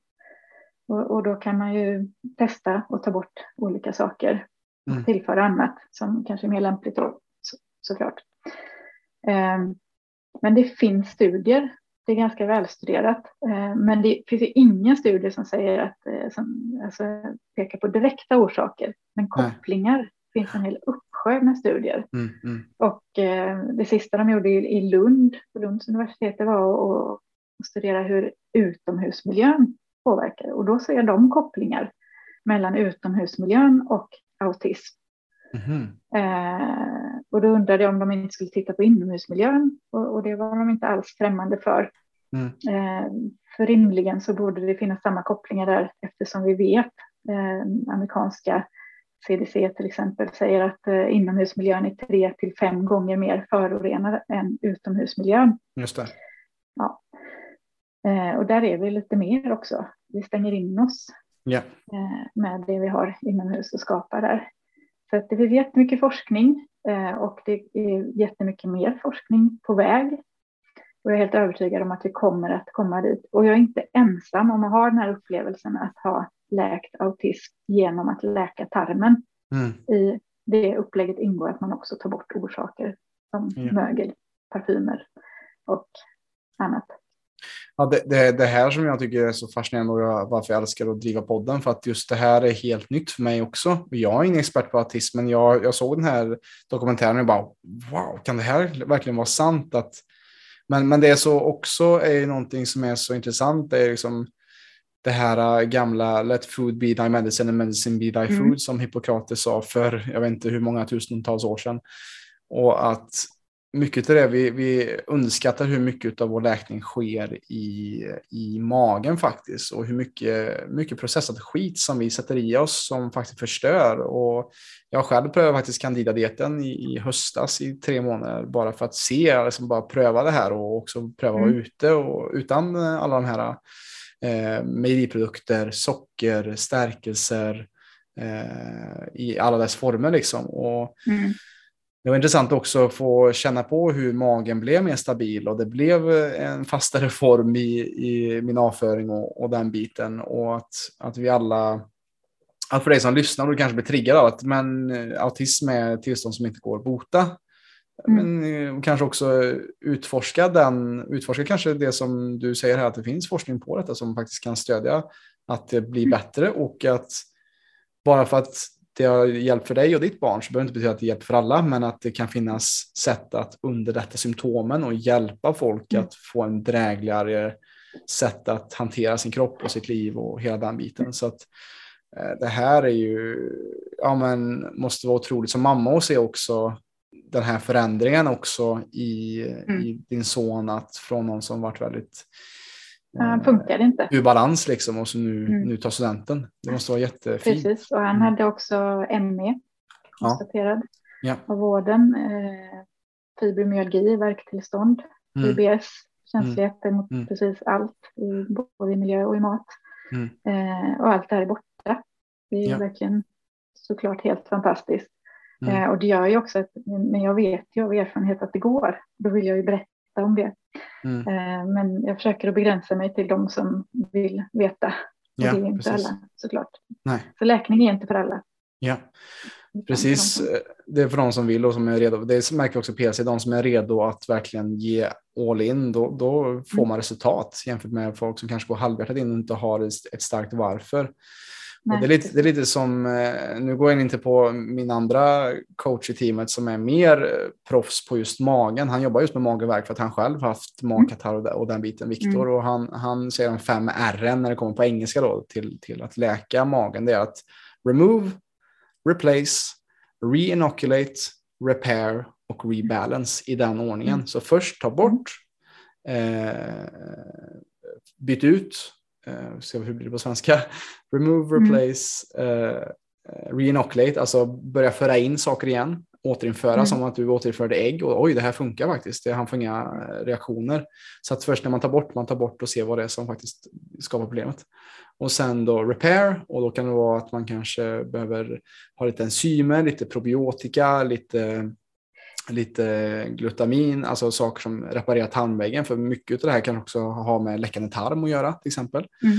Och, och då kan man ju testa och ta bort olika saker och Mm. tillföra annat som kanske är mer lämpligt då, så, såklart. Eh, men det finns studier, det är ganska välstuderat, eh, men det finns ju ingen studie som säger att, eh, som alltså, pekar på direkta orsaker, men Nej. kopplingar finns en hel uppsjö med studier. Mm. Mm. Och eh, det sista de gjorde i i Lund, på Lunds universitet, det var att, att studera hur utomhusmiljön påverkar. Och då ser de kopplingar mellan utomhusmiljön och autism. Mhm. Eh, och då undrade jag om de inte skulle titta på inomhusmiljön och, och det var de inte alls främmande för. Mm. Eh, för rimligen så borde det finnas samma kopplingar där eftersom vi vet, eh, amerikanska CDC till exempel säger att eh, inomhusmiljön är tre till fem gånger mer förorenad än utomhusmiljön. Just det. Eh, och där är vi lite mer också. Vi stänger in oss Ja. eh, med det vi har inomhus och skapar där. Så att det finns jättemycket forskning eh, och det är jättemycket mer forskning på väg. Och jag är helt övertygad om att vi kommer att komma dit. Och jag är inte ensam om att ha den här upplevelsen att ha läkt autism genom att läka tarmen. Mm. I det upplägget ingår att man också tar bort orsaker som Ja. mögel, parfymer och annat. Ja, det, det, det här som jag tycker är så fascinerande och jag, varför jag älskar att driva podden för att just det här är helt nytt för mig också. Jag är ingen expert på autism men jag, jag såg den här dokumentären och bara wow, kan det här verkligen vara sant? Att, men, men det är så också är ju någonting som är så intressant. Det är liksom det här äh, gamla let food be thy medicine and medicine be thy Mm. food som Hippokrates sa för jag vet inte hur många tusentals år sedan. Och att mycket av det, vi, vi underskattar hur mycket av vår läkning sker i, i magen faktiskt och hur mycket, mycket processad skit som vi sätter i oss som faktiskt förstör. Och jag själv prövade faktiskt candida-dieten i, i höstas i tre månader bara för att se, liksom bara pröva det här och också pröva att vara Mm. ute och utan alla de här eh, mejeriprodukter, socker, stärkelser eh, i alla dess former liksom. Och Mm. Det var intressant också att få känna på hur magen blev mer stabil och det blev en fastare form i, i min avföring och, och den biten och att, att vi alla att för dig som lyssnar och du kanske blir triggad av att men, eh, autism är ett tillstånd som inte går att bota. Mm. Men eh, kanske också utforska den, utforska kanske det som du säger här, att det finns forskning på detta som faktiskt kan stödja att det blir mm. bättre och att bara för att det har hjälpt för dig och ditt barn så behöver det inte betyda att det hjälper för alla, men att det kan finnas sätt att underlätta symptomen och hjälpa folk mm. att få en drägligare sätt att hantera sin kropp och sitt liv och hela den biten. Så att eh, det här är ju, ja men måste vara otroligt som mamma att se också den här förändringen också i, mm. i din son att från någon som varit väldigt han funkade inte. Ur balans liksom och så nu, mm. nu tar studenten. Det måste vara jättefint. Precis, och han mm. hade också ME konstaterad ja. av vården. Eh, fibromyalgi, värktillstånd, mm. IBS, känslighet mm. mot mm. precis allt, i, både i miljö och i mat. Mm. Eh, och allt det här är borta. Det är ja. verkligen såklart helt fantastiskt. Mm. Eh, och det gör ju också att, men jag vet ju av erfarenhet att det går. Då vill jag ju berätta om det. Mm. Eh, men jag försöker att begränsa mig till de som vill veta. Ja, det är inte precis. alla såklart. Nej. Så läkning är inte för alla. Ja, precis. Det är för de som vill och som är redo. Det märker vi också PLC, de som är redo att verkligen ge all in, då, då får mm. man resultat jämfört med folk som kanske går halvhjärtat in och inte har ett starkt varför. Det, är lite, det är lite som, eh, nu går jag inte på min andra coach i teamet som är mer eh, proffs på just magen. Han jobbar just med magverk för att han själv haft mm. magkatarr och den biten, Viktor. Mm. Och han, han säger de fem R när det kommer på engelska då, till, till att läka magen. Det är att remove, replace, reinoculate, repair och rebalance i den ordningen. Mm. Så först ta bort, eh, byt ut, eh, se hur blir det på svenska, *laughs* remove, mm. replace, mm. eh, reinoculate, alltså börja föra in saker igen, återinföra mm. som att du återinförde ägg och oj, det här funkar faktiskt, han får inga reaktioner. Så att först när man tar bort, man tar bort och ser vad det är som faktiskt skapar problemet. Och sen då repair och då kan det vara att man kanske behöver ha lite enzymer, lite probiotika, lite lite glutamin, alltså saker som reparerar tarmväggen. För mycket av det här kan också ha med läckande tarm att göra till exempel. Mm.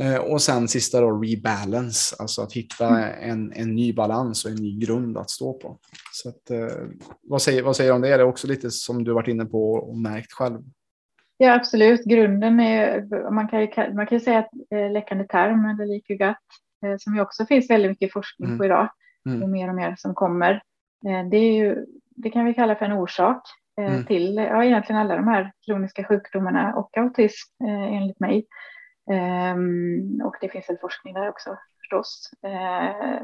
Eh, och sen sista då rebalance, alltså att hitta mm. en, en ny balans och en ny grund att stå på. Så att, eh, vad, säger, vad säger du om det? Är det också lite som du varit inne på och märkt själv? Ja, absolut. Grunden är, man kan ju, man kan ju säga att eh, läckande tarm eller leaky gut, som ju också finns väldigt mycket forskning mm. på idag, mm. och mer och mer som kommer. Det är ju det kan vi kalla för en orsak eh, mm. till ja, egentligen alla de här kroniska sjukdomarna och autism eh, enligt mig. Um, och det finns väl forskning där också förstås. Uh,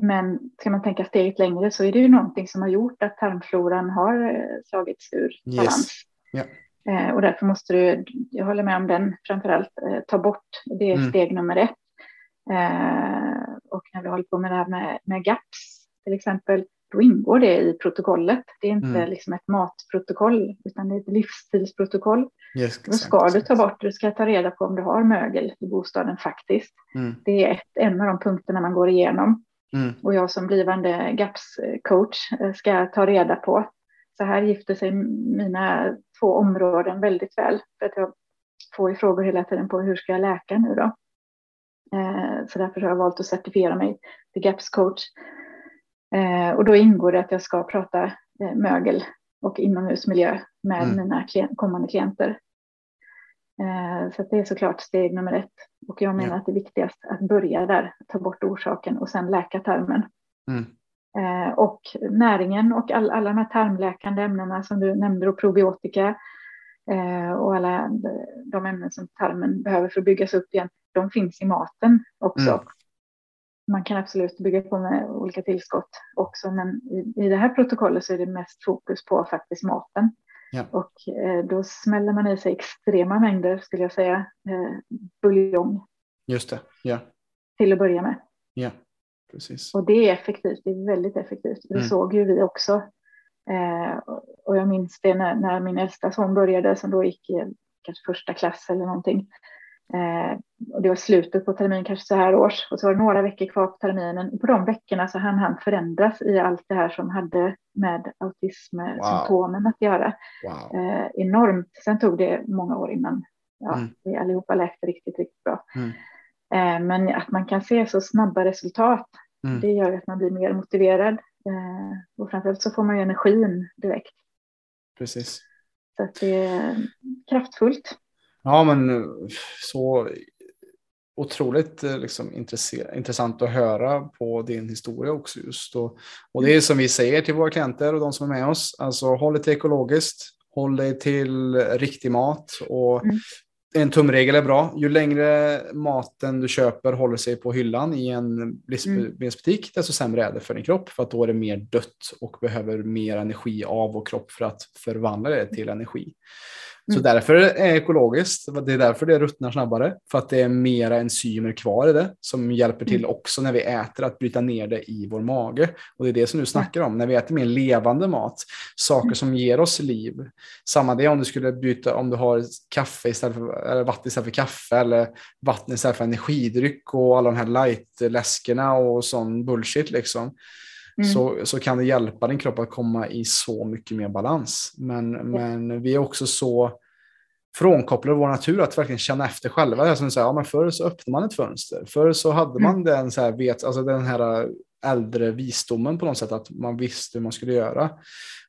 men ska man tänka steget längre så är det ju någonting som har gjort att tarmfloran har slagits ur yes. balans. Yeah. Och därför måste du, jag håller med om den, framförallt uh, ta bort, det är mm. steg nummer ett. och när vi håller på med det här med, med GAPS till exempel, då ingår det i protokollet. Det är inte mm. liksom ett matprotokoll, utan det är ett livsstilsprotokoll. Yes, då ska du ta bort, du ska ta reda på om du har mögel i bostaden faktiskt. Mm. Det är ett, en av de punkterna man går igenom. Mm. Och jag som blivande GAPS-coach eh, ska ta reda på. Så här gifter sig mina två områden väldigt väl. För att jag får ju frågor hela tiden på hur ska jag läka nu då? Eh, så därför har jag valt att certifiera mig till GAPS-coach. Eh, och då ingår det att jag ska prata eh, mögel och inomhusmiljö med mm. mina klient, kommande klienter. Eh, så det är såklart steg nummer ett. Och jag menar ja. att det är viktigast att börja där, ta bort orsaken och sen läka tarmen. Mm. Och näringen och all, alla de här tarmläkande ämnena som du nämnde och probiotika och alla de ämnen som tarmen behöver för att byggas upp igen, de finns i maten också. Mm man kan absolut bygga på med olika tillskott också, men i, i det här protokollet så är det mest fokus på faktiskt maten. Ja. Och eh, då smäller man i sig extrema mängder, skulle jag säga, eh, buljong. Just det, ja. Till att börja med. Ja, precis. Och det är effektivt, det är väldigt effektivt. Det mm. såg ju vi också. Eh, och jag minns det när, när min äldsta son började, som då gick i kanske första klass eller någonting. Eh, och det var slutet på terminen, kanske så här års. Och så var det några veckor kvar på terminen. Och på de veckorna så hann han förändras i allt det här som hade med autismsymptomen wow. att göra. Wow. Eh, enormt. Sen tog det många år innan ja, mm. vi allihopa läkte riktigt, riktigt bra. Mm. Eh, men att man kan se så snabba resultat, mm. det gör att man blir mer motiverad. Eh, och framförallt så får man ju energin direkt. Precis. Så att det är kraftfullt. Ja, men så otroligt eh, liksom, intressant att höra på din historia också just. Och, och det är som vi säger till våra klienter och de som är med oss, alltså håll dig till ekologiskt, håll dig till riktig mat och mm. en tumregel är bra. Ju längre maten du köper håller sig på hyllan i en livsmedelsbutik, mm. desto sämre är det för din kropp för att då är det mer dött och behöver mer energi av vår kropp för att förvandla det till energi. Så mm. därför är det ekologiskt. Det är därför det ruttnar snabbare. För att det är mera enzymer kvar i det som hjälper till mm. också när vi äter att bryta ner det i vår mage. Och det är det som du snackar om. När vi äter mer levande mat, saker mm. som ger oss liv. Samma det om du skulle byta om du har kaffe istället för, eller vatten istället för kaffe eller vatten istället för energidryck och alla de här light-läskerna och sån bullshit liksom. Mm. Så, så kan det hjälpa din kropp att komma i så mycket mer balans. Men, men vi är också så frånkopplade vår natur att verkligen känna efter själva. Det är som säger, ja, men förr så öppnade man ett fönster. Förr så hade man mm. den, så här, vet, alltså den här äldre visdomen på något sätt, att man visste hur man skulle göra.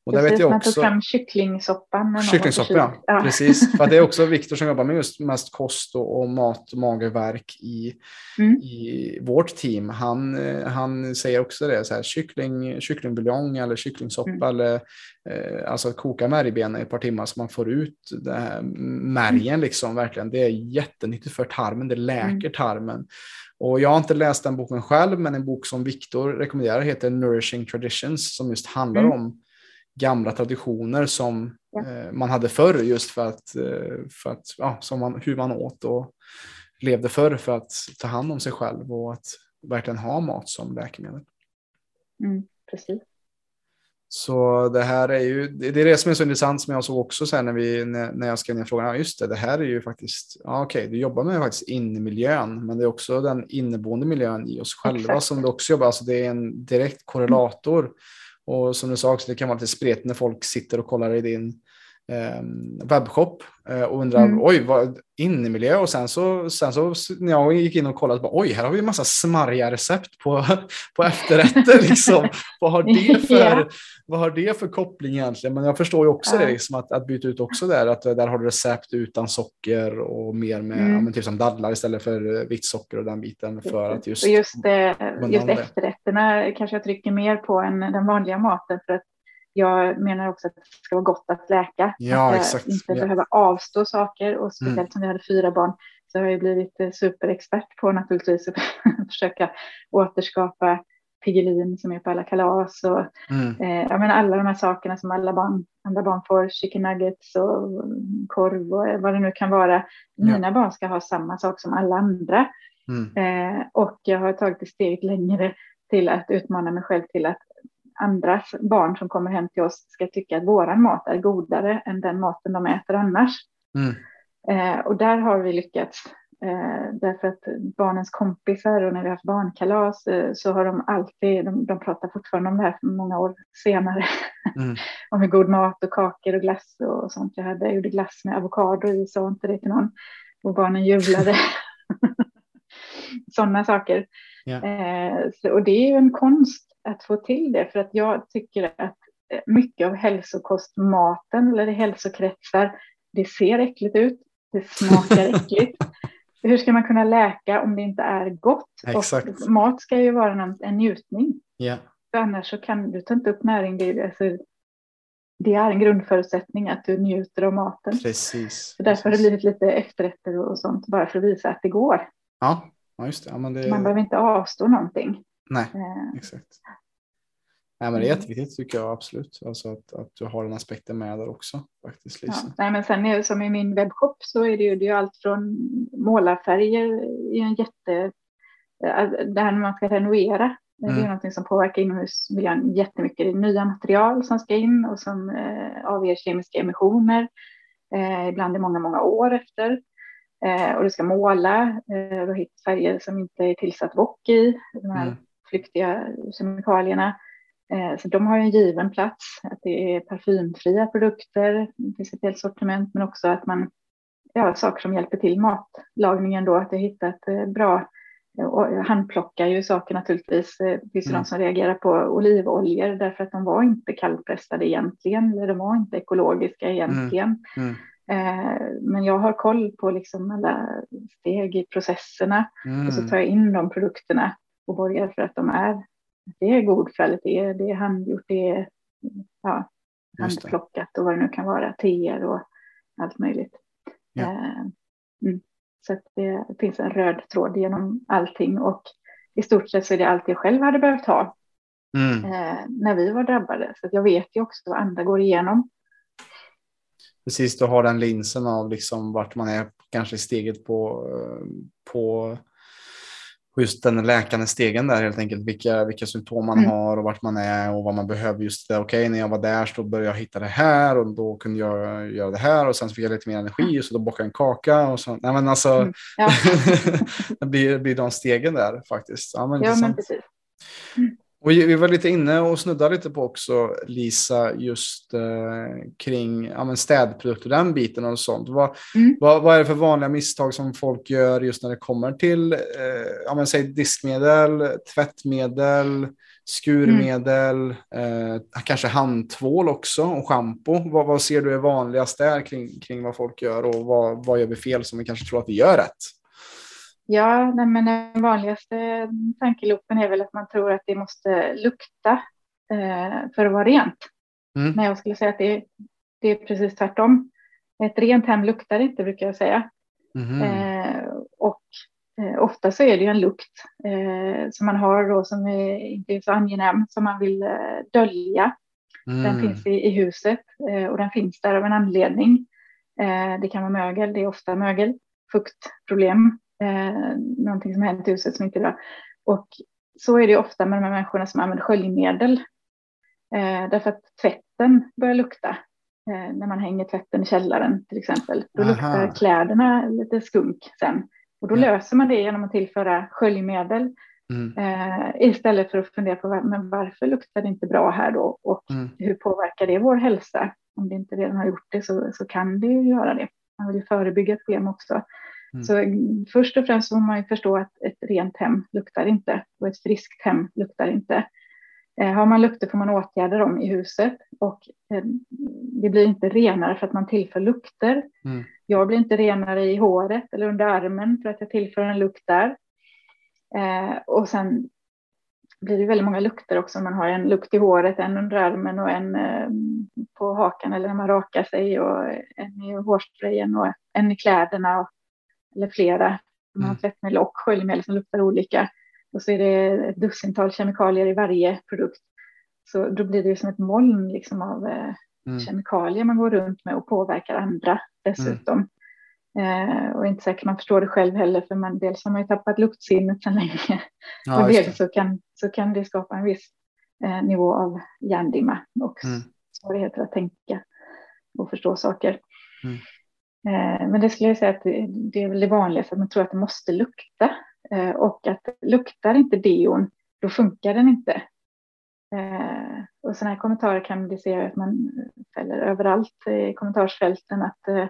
Och precis, där vet jag också, man tog fram kycklingsoppan. Kycklingsoppa, ja. ja. Precis. *laughs* För det är också Viktor som jobbar med just mest kost och, och mat och magerverk i, mm. i vårt team. Han, han säger också det, så här, kyckling, kycklingbuljong eller kycklingsoppa mm. eller eh, alltså att koka märgbenen i ett par timmar så man får ut det här märgen mm. liksom verkligen. Det är jättenyttigt för tarmen, det läker mm. tarmen. Och jag har inte läst den boken själv, men en bok som Viktor rekommenderar heter Nourishing Traditions som just handlar mm. om gamla traditioner som ja. eh, man hade förr just för att, eh, för att ja, som man, hur man åt och levde förr för att ta hand om sig själv och att verkligen ha mat som läkemedel. Mm, precis. Så det här är ju, det är det som är så intressant som jag såg också sen när, vi, när, jag skrev ner frågan. Ja, just det, det här är ju faktiskt, ja okej, okay, du jobbar med faktiskt innemiljön, men det är också den inneboende miljön i oss själva Exakt. som du också jobbar, alltså det är en direkt korrelator. Och som du sa också, det kan vara lite spretigt när folk sitter och kollar i din webbshop eh, och undrar mm. oj, vad innemiljö och sen så, sen så när jag gick in och kollade, bara, oj, här har vi en massa smarriga recept på, *laughs* på efterrätter. liksom. vad, har det *laughs* för, yeah. vad har det för koppling egentligen? Men jag förstår ju också ja. det, liksom, att, att byta ut också där, att där har du recept utan socker och mer med mm. ja, men typ som dadlar istället för vitt socker och den biten. För att just, och just, eh, just efterrätterna kanske jag trycker mer på än den vanliga maten för att jag menar också att det ska vara gott att läka. Ja, att exakt. inte ja. behöva avstå saker och speciellt mm. som vi hade fyra barn så har jag blivit eh, superexpert på naturligtvis att *laughs* försöka återskapa Piggelin som är på alla kalas och mm. eh, jag menar alla de här sakerna som alla barn, andra barn får, chicken nuggets och korv och vad det nu kan vara. Mina ja. barn ska ha samma sak som alla andra. Mm. Eh, och jag har tagit ett steg längre till att utmana mig själv till att andras barn som kommer hem till oss ska tycka att våran mat är godare än den maten de äter annars. Mm. Eh, och där har vi lyckats. Eh, därför att barnens kompisar och när vi har haft barnkalas eh, så har de alltid, de, de pratar fortfarande om det här många år senare. Mm. *laughs* om hur god mat och kakor och glass och sånt jag hade. Jag gjorde glass med avokado i, sa inte det till någon. Och barnen jublade. *laughs* Sådana saker. Yeah. Så, och det är ju en konst att få till det. För att jag tycker att eh, mycket av hälsokostmaten eller hälsokretsar, det ser äckligt ut. Det smakar *laughs* äckligt. Hur ska man kunna läka om det inte är gott? Exakt. Och mat ska ju vara en, en njutning. Yeah. För annars så kan du ta inte upp näring. Det, alltså, det är en grundförutsättning att du njuter av maten. Precis. Så därför har det blivit lite efterrätter och sånt bara för att visa att det går. Ja, ja just det. Ja, det... Man behöver inte avstå någonting. Nej, eh. exakt. Nej, men det är mm. jätteviktigt tycker jag absolut. Alltså att, att du har den aspekten med där också. Faktiskt, Ja, nej, men sen är som i min webbshop så är det ju det är allt från målarfärger i en jätte... Eh, det här när man ska renovera. Mm. Det är mm. någonting som påverkar inomhusmiljön jättemycket. Det är nya material som ska in och som eh, avger kemiska emissioner. Eh, ibland i många, många år efter. Eh, och du ska måla. Eh, du har färger som inte är tillsatt bock i. De här mm. Flyktiga kemikalierna. Eh, så de har en given plats, att det är parfymfria produkter, det finns ett helt sortiment, men också att man ja, saker som hjälper till matlagningen då, att jag hittat eh, bra och handplockar ju saker naturligtvis. Det finns mm. de som reagerar på olivoljor därför att de var inte kallpressade egentligen, eller de var inte ekologiska egentligen. Mm. Mm. Men jag har koll på liksom alla steg i processerna och så tar jag in de produkterna och borgar för att de är, det är god kvalitet, det är handgjort, det är ja, handplockat och vad det nu kan vara, teer och allt möjligt. Ja. Mm. Så att det finns en röd tråd genom allting och i stort sett så är det allt jag själv hade behövt ha mm. eh, när vi var drabbade. Så jag vet ju också vad andra går igenom. Precis, du har den linsen av liksom vart man är kanske steget på, eh, på just den läkande stegen där helt enkelt. Vilka, vilka symptom man mm. har och vart man är och vad man behöver just det. Okej, okay, när jag var där så började jag hitta det här och då kunde jag göra det här och sen så fick jag lite mer energi och så då bakade jag en kaka och så. Nej men alltså, mm. ja. *laughs* det blir, blir de stegen där faktiskt. Ja men, ja, men precis. Mm. Och vi var lite inne och snuddade lite på också, Lisa, just eh, kring ja, städprodukter, den biten och sånt. Vad, mm. vad, vad, är det för vanliga misstag som folk gör just när det kommer till eh, ja, men, säg diskmedel, tvättmedel, skurmedel, mm. eh, kanske handtvål också och schampo? Vad, vad ser du är vanligast där kring, kring vad folk gör och vad, vad gör vi fel som vi kanske tror att vi gör rätt? Ja, nej, men den vanligaste tankeloopen är väl att man tror att det måste lukta eh, för att vara rent. Mm. Men jag skulle säga att det, det, är precis tvärtom. Ett rent hem luktar inte brukar jag säga. Mm. Eh, och eh, ofta så är det ju en lukt eh, som man har då som är inte är så angenäm som man vill eh, dölja. Mm. Den finns i, i huset eh, och den finns där av en anledning. det kan vara mögel, det är ofta mögel, fuktproblem eh, någonting som hänt i huset som inte är bra. Och så är det ofta med de här människorna som använder sköljmedel. Eh, därför att tvätten börjar lukta eh, när man hänger tvätten i källaren till exempel. Då Aha. luktar kläderna lite skunk sen. Och då ja. löser man det genom att tillföra sköljmedel. Mm. Eh, istället för att fundera på men varför luktar det inte bra här då och mm. hur påverkar det vår hälsa? Om det inte redan har gjort det så, så kan det ju göra det. Man vill ju förebygga problem också. Mm. Så först och främst får man ju förstå att ett rent hem luktar inte och ett friskt hem luktar inte. Eh, har man lukter får man åtgärda dem i huset och eh, det blir inte renare för att man tillför lukter. Mm. Jag blir inte renare i håret eller under armen för att jag tillför en lukt där. Eh, och sen blir det väldigt många lukter också. Man har en lukt i håret, en under armen och en på hakan eller när man rakar sig och en i hårsprayen och en i kläderna och eller flera. Man har mm. tvättmedel och sköljmedel som luktar olika. Och så är det ett dussintal kemikalier i varje produkt. Så då blir det som ett moln liksom av eh, mm. kemikalier man går runt med och påverkar andra dessutom. Mm. Eh, och inte säkert man förstår det själv heller, för man, dels har man ju tappat luktsinnet sedan länge. *laughs* Ja, och dels så kan, så kan det skapa en viss eh, nivå av hjärndimma och mm. svårigheter att tänka och förstå saker. Mm. Eh, men det skulle jag säga att det är väl det vanligaste, att man tror att det måste lukta. Eh, och att luktar inte deon, då funkar den inte. Eh, och sådana här kommentarer kan bli se att man fäller överallt i kommentarsfälten att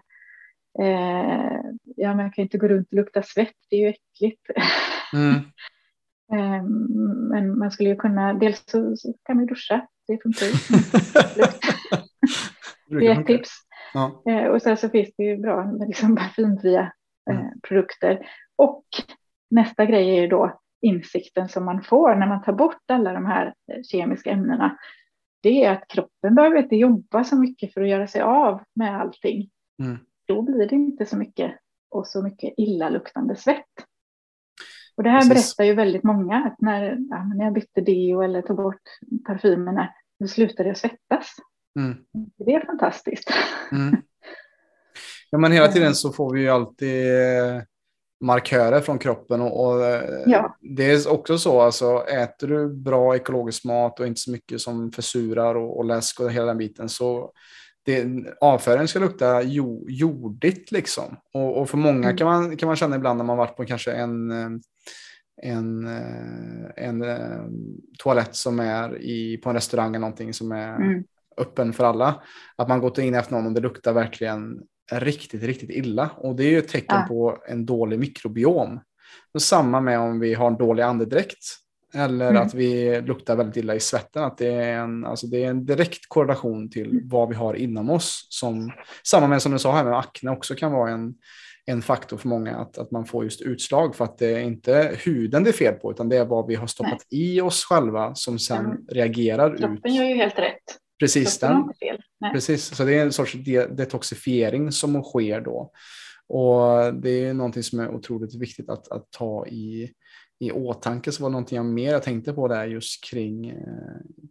ja, man kan inte gå runt och lukta svett, det är ju äckligt. Mm. *laughs* Men man skulle ju kunna, dels så kan man ju duscha, det funkar ju. *laughs* det är ett tips. Ja. Eh, och sen så finns det ju bra liksom parfymfria eh, mm. produkter. Och nästa grej är ju då insikten som man får när man tar bort alla de här eh, kemiska ämnena. Det är att kroppen behöver inte jobba så mycket för att göra sig av med allting. Mm. Då blir det inte så mycket och så mycket illaluktande svett. Och det här Precis. berättar ju väldigt många att när, ja, när jag bytte deo eller tog bort parfymerna, då slutade jag svettas. Mm. Det är fantastiskt. Mm. *laughs* Ja, men hela tiden så får vi ju alltid eh, markörer från kroppen och, och eh, ja. det är också så alltså äter du bra ekologisk mat och inte så mycket som försurar och, och läsk och hela den biten så det, avföringen ska lukta jo, jordigt liksom. Och, och för många mm. kan, man, kan man känna ibland när man varit på kanske en, eh, en, en, en toalett som är i, på en restaurang eller någonting som är mm öppen för alla. Att man gått in efter någon och det luktar verkligen riktigt, riktigt illa. Och det är ju ett tecken Ja. på en dålig mikrobiom. Och samma med om vi har en dålig andedräkt eller Mm. att vi luktar väldigt illa i svetten. Att det, är en, alltså det är en direkt korrelation till vad vi har inom oss. Som, samma med som du sa här med akne också kan vara en, en faktor för många att, att man får just utslag för att det är inte huden det är fel på utan det är vad vi har stoppat i oss själva som sen Mm. reagerar ut. Kroppen gör ju helt rätt. Precis, den. Precis, så det är en sorts de- detoxifiering som sker då. Och det är någonting som är otroligt viktigt att, att ta i, i åtanke. Så var det någonting jag mer jag tänkte på där just kring, eh,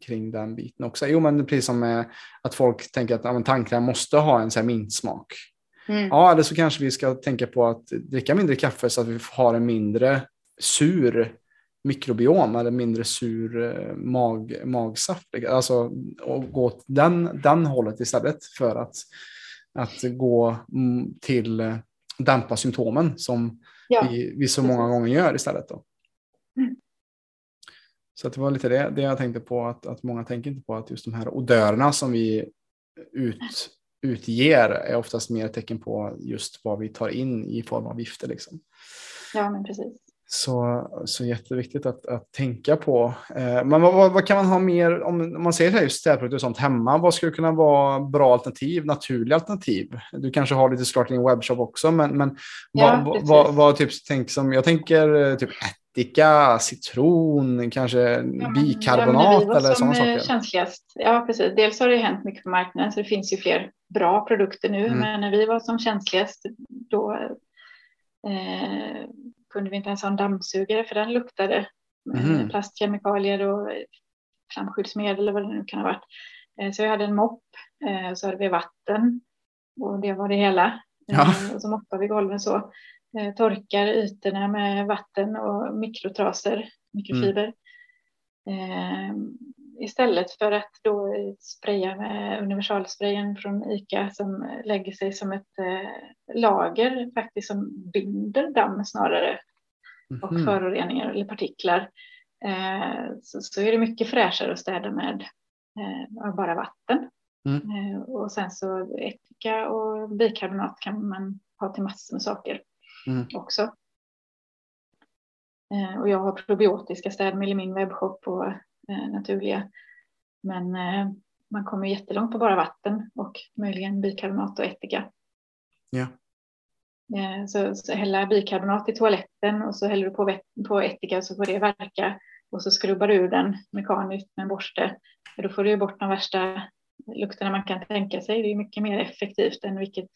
kring den biten också. Jo, men precis som med att folk tänker att ja, tandkräm måste ha en så här mintsmak. Mm. Ja, eller så kanske vi ska tänka på att dricka mindre kaffe så att vi har en mindre sur mikrobiom eller mindre sur eh, mag, magsaft. Alltså och gå åt den, den hållet istället för att, att gå mm, till eh, dämpa symptomen som Ja, vi, vi så många gånger gör istället. Då. Mm. Så det var lite det, det jag tänkte på, att, att många tänker inte på att just de här odörerna som vi ut, utger är oftast mer tecken på just vad vi tar in i form av gifter. Liksom. ja, men precis. Så, så jätteviktigt att, att tänka på. Eh, men vad, vad, vad kan man ha mer, om, om man säger så här just städprodukter och sånt hemma, vad skulle kunna vara bra alternativ, naturliga alternativ? Du kanske har lite såklart din webbshop också, men, men Ja, vad, vad, vad typ, tänk som, jag tänker eh, typ ättika, citron, kanske Ja, men- bikarbonat ja, eller sådana saker. Känsligast. Ja, precis. Dels har det hänt mycket på marknaden så det finns ju fler bra produkter nu. Mm. Men när vi var som känsligast då eh, kunde vi inte ens ha en dammsugare för den luktade Mhm. plastkemikalier och flamskyddsmedel eller vad det nu kan ha varit. Eh, så vi hade en mopp, eh, så hade vi vatten och det var det hela. Ja. Eh, och så moppar vi golven så. Torkar ytorna med vatten och mikrotraser, mikrofiber. Eh, istället för att då spraya med universalsprayen från ICA som lägger sig som ett eh, lager faktiskt som binder damm snarare och Mhm. föroreningar eller partiklar. Eh, så, så är det mycket fräschare att städa med eh, bara vatten. Mm. Eh, och sen så ättika och bikarbonat kan man ha till massor med saker Mm. också. Eh, och jag har probiotiska städmedel i min webbshop och naturliga. Men eh, man kommer jättelångt på bara vatten och möjligen bikarbonat och ättika. Ja. Eh, Så, så hälla bikarbonat i toaletten och så häller du på, på ättika så får det verka. Och så skrubbar du ur den mekaniskt med en borste. Då får du bort de värsta lukterna man kan tänka sig. Det är mycket mer effektivt än vilket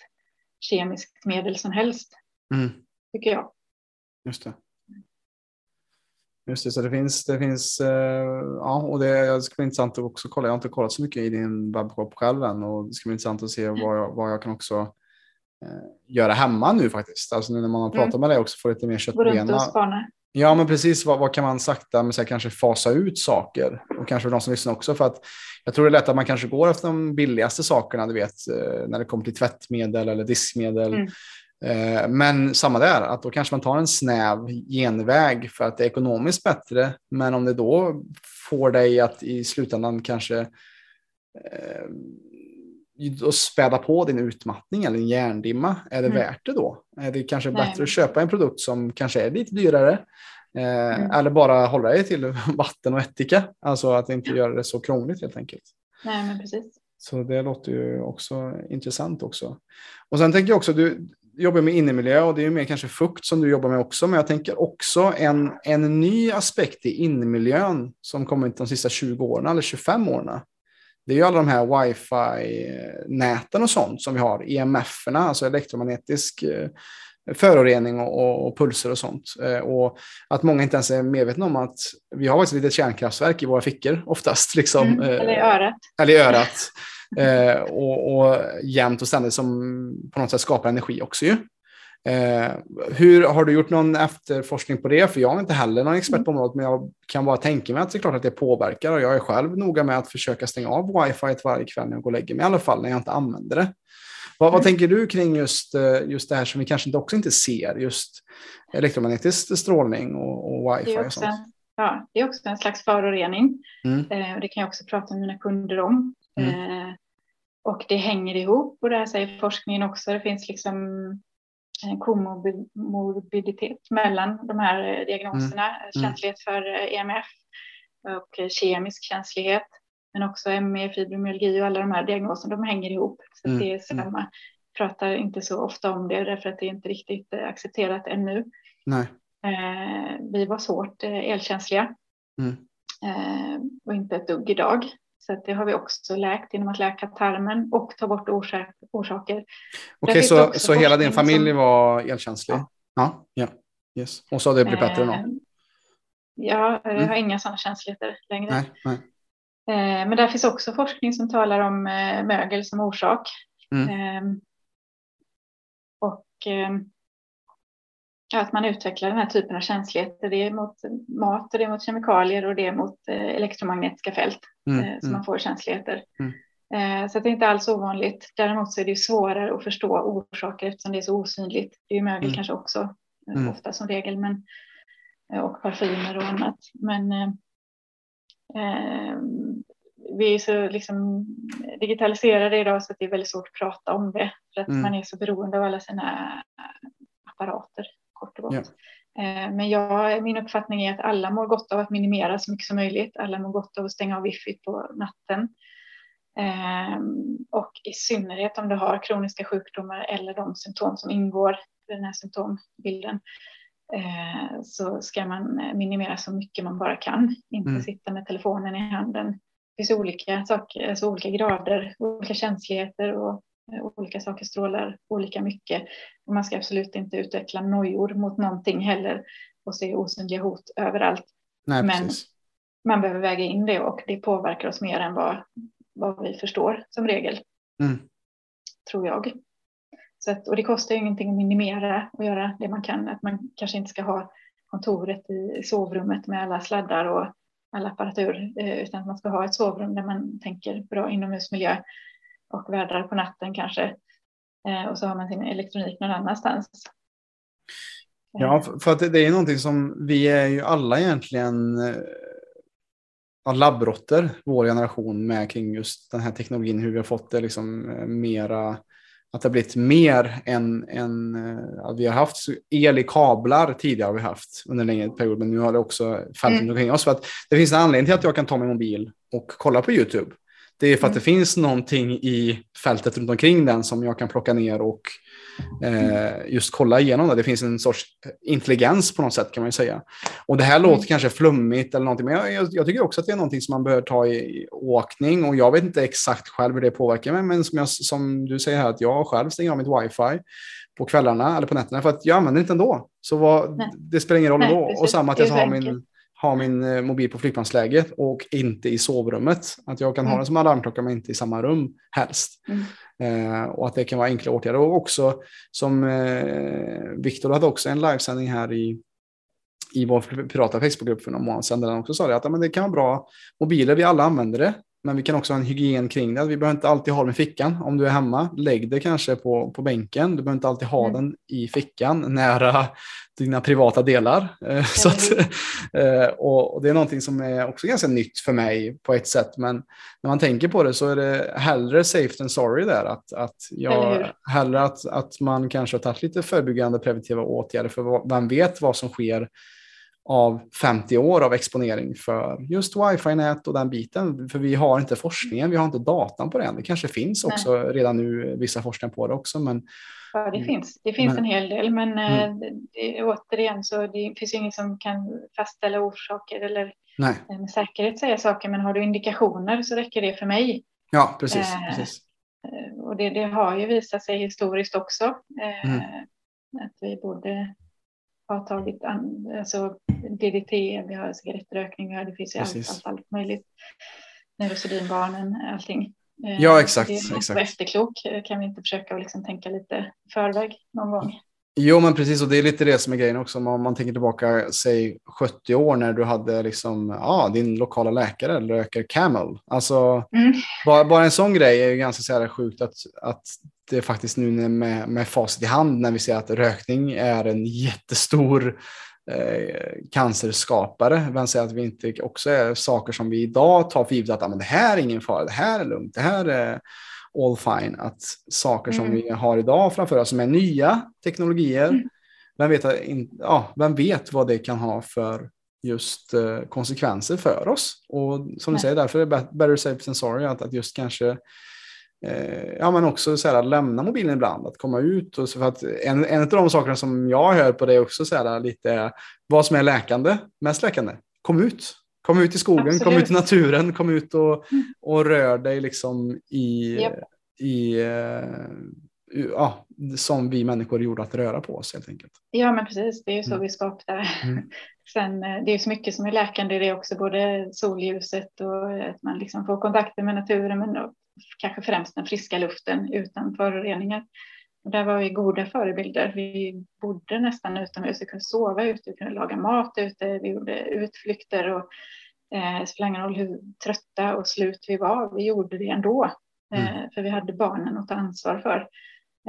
kemiskt medel som helst, Mm. tycker jag. Just det. Just det, så det finns, det finns, eh, ja, och det ska bli intressant att också kolla. Jag har inte kollat så mycket i din webbshop själv än och det ska bli intressant att se vad jag, vad jag kan också eh, göra hemma nu faktiskt. Alltså nu när man har pratat Mm. med dig också få lite mer köttbena. och spana. Ja, men precis. Vad, vad kan man sakta men så här, kanske fasa ut saker? Och kanske för de som lyssnar också. För att jag tror det är lätt att man kanske går efter de billigaste sakerna, du vet, eh, när det kommer till tvättmedel eller diskmedel. Mm. Eh, Men samma där, att då kanske man tar en snäv genväg för att det är ekonomiskt bättre. Men om det då får dig att i slutändan kanske eh, då späda på din utmattning eller din hjärndimma, är det Mm. värt det då? Är det kanske Nej, bättre att köpa en produkt som kanske är lite dyrare? Eh, Mm. Eller bara hålla dig till *laughs* vatten och ättika, alltså att inte göra det så krångligt helt enkelt. Nej, men precis. Så det låter ju också intressant också. Och sen tänker jag också, du jobbar med innemiljö och det är ju mer kanske fukt som du jobbar med också, men jag tänker också en, en ny aspekt i innemiljön som kommit de sista 20 åren eller 25 åren. Det är ju alla de här wifi-näten och sånt som vi har, EMF-erna, alltså elektromagnetisk eh, förorening och, och, och pulser och sånt. Eh, och att många inte ens är medvetna om att vi har faktiskt ett litet kärnkraftverk i våra fickor oftast. Liksom, Mm, eh, eller i örat. eller i örat. Eh, och, och jämt och ständigt som på något sätt skapar energi också ju. Eh, hur, har du gjort någon efterforskning på det? För jag är inte heller någon expert på området, men jag kan bara tänka mig att det är klart att det påverkar. Och jag är själv noga med att försöka stänga av wifi varje kväll när jag går och lägger mig, i alla fall när jag inte använder det. Vad, vad Mm. tänker du kring just, eh, just det här som vi kanske inte också inte ser, just elektromagnetisk strålning och, och Det wifi är, och också sånt? en, ja, det är också en slags förorening. Mm. Eh, och det kan jag också prata med mina kunder om. Mm. Eh, och det hänger ihop och det här säger forskningen också. Det finns liksom en komorbiditet mellan de här diagnoserna. Mm. mm. Känslighet för EMF och kemisk känslighet. Men också ME, fibromyalgi och alla de här diagnoserna, de hänger ihop. Så mm. det är mm. samma. Pratar inte så ofta om det därför att det är inte riktigt eh, accepterat ännu. Nej. Eh, vi var svårt eh, elkänsliga mm. eh, och inte ett dugg idag. Så det har vi också läkt genom att läka tarmen och ta bort orsak, orsaker. Okej, okay, så, så hela din familj som... var elkänslig? Ja. ja. ja. Yes. Och så har det blivit bättre nu? Eh, ja, jag mm. har inga sådana känsligheter längre. Nej, nej. Eh, men där finns också forskning som talar om eh, mögel som orsak. Mm. Ehm, och ehm, att man utvecklar den här typen av känsligheter. Det är mot mat och det är mot kemikalier och det är mot eh, elektromagnetiska fält mm. som mm. man får känsligheter. Mm. Så det är inte alls ovanligt. Däremot så är det svårare att förstå orsaker eftersom det är så osynligt. Det är ju mögel mm. kanske också, mm. ofta som regel, men, och parfymer och annat. Men Eh, vi är så liksom digitaliserade idag så att det är väldigt svårt att prata om det. För att mm. man är så beroende av alla sina apparater, kort och gott. Ja. Eh, men jag, min uppfattning är att alla mår gott av att minimera så mycket som möjligt. Alla mår gott av att stänga av wifi på natten. Ehm, och i synnerhet om du har kroniska sjukdomar eller de symptom som ingår i den här symptombilden Eh, så ska man eh, minimera så mycket man bara kan. Inte mm. sitta med telefonen i handen. Det finns olika saker, alltså olika grader, olika känsligheter och olika saker strålar olika mycket. Och man ska absolut inte utveckla nojor mot någonting heller och se osynliga hot överallt. Nej, Men precis. man behöver väga in det och det påverkar oss mer än vad, vad vi förstår som regel. Mm. Tror jag. Så att, och det kostar ju ingenting att minimera och göra det man kan. Att man kanske inte ska ha kontoret i sovrummet med alla sladdar och all apparatur, eh, utan att man ska ha ett sovrum där man tänker bra inomhusmiljö och vädrar på natten kanske. Eh, och så har man sin elektronik någon annanstans. Ja, för att det är någonting som vi är ju alla egentligen ja, labbrotter, vår generation, med kring just den här teknologin, hur vi har fått det liksom mera att det har blivit mer än, än att vi har haft el i kablar tidigare har vi haft under en längre period, men nu har det också fallit mm. omkring oss. För att det finns en anledning till att jag kan ta min mobil och kolla på YouTube. Det är för att mm. det finns någonting i fältet runt omkring den som jag kan plocka ner och eh, just kolla igenom det. Det finns en sorts intelligens på något sätt kan man ju säga. Och det här mm. låter kanske flummigt eller någonting, men jag, jag, tycker också att det är någonting som man behöver ta i, i åkning. Och jag vet inte exakt själv hur det påverkar mig, men som, jag, som du säger här, att jag själv stänger av mitt wifi på kvällarna eller på nätterna för att jag använder inte ändå. Så vad, det spelar ingen roll Nej, ändå. Och samma att jag har min ha min eh, mobil på flygplansläget och inte i sovrummet. Att jag kan mm. ha den som alarmklocka men inte i samma rum helst. Mm. Eh, och att det kan vara enkla åtgärder. Och också som eh, Viktor hade också en livesändning här i, i vår privata Facebookgrupp för någon månad sedan där han också sa det att ja, men det kan vara bra. Mobiler, vi alla använder det. Men vi kan också ha en hygien kring det. Vi behöver inte alltid ha den i fickan. Om du är hemma, lägg det kanske på, på bänken. Du behöver inte alltid ha mm. den i fickan nära dina privata delar. Mm. Så att, *laughs* eh, och, det är någonting som är också ganska nytt för mig på ett sätt. Men när man tänker på det så är det hellre safe than sorry där. Att, att jag, hellre att, att man kanske har tagit lite förebyggande preventiva åtgärder. För man vet vad som sker av 50 år av exponering för just wifi-nät och den biten. För vi har inte forskningen, vi har inte datan på det än. Det kanske finns också Nej. redan nu vissa forskningar på det också. Men, ja, det finns, det finns men, en hel del, men eh, mm. det, återigen så det finns inget som kan fastställa orsaker eller Nej. Eh, med säkerhet säga saker. Men har du indikationer så räcker det för mig. Ja, precis. Eh, precis. Och det, det, har ju visat sig historiskt också. Eh, mm. Att vi borde har tagit an, alltså DDT, vi har cigarettrökning, vi har, det finns ju allt, allt, allt möjligt. Neurosedynbarnen, allting. Eh, ja, exakt. Exakt. efterklok. Kan vi inte försöka liksom tänka lite förväg någon gång? Jo, men precis. Och det är lite det som är grejen också. Om man tänker tillbaka, säg 70 år när du hade liksom, ja, din lokala läkare röker Camel. Alltså, mm. bara, bara en sån grej är ju ganska så här sjukt att, att det faktiskt nu med, med facit i hand när vi ser att rökning är en jättestor eh, cancerskapare. Men säger att vi inte också är saker som vi idag tar för givet att ah, men det här är ingen fara, det här är lugnt, det här är all fine. Att saker mm. som vi har idag framför oss som är nya teknologier, mm. vem, vet, ja, vem vet vad det kan ha för just eh, konsekvenser för oss. Och som du säger, därför är det better safe than sorry att, att just kanske eh, ja, men också så här, lämna mobilen ibland, att komma ut. Och så för att en, en av de sakerna som jag hör på det är också så här, lite vad som är läkande, mest läkande. Kom ut, kom ut i skogen, Absolut. kom ut i naturen, kom ut och, mm. och rör dig liksom i, yep. i uh, ja, som vi människor gjorde att röra på oss helt enkelt. Ja, men precis. Det är ju så mm. vi skapar. Mm. *laughs* Sen eh, det är så mycket som är läkande i det också, både solljuset och att man liksom får kontakter med naturen, men kanske främst den friska luften utan föroreningar. Och där var vi goda förebilder. Vi bodde nästan utomhus, vi kunde sova ute, vi kunde laga mat ute, vi gjorde utflykter och eh, spelar ingen roll hur trötta och slut vi var, vi gjorde det ändå. Mm. Eh, för vi hade barnen att ta ansvar för.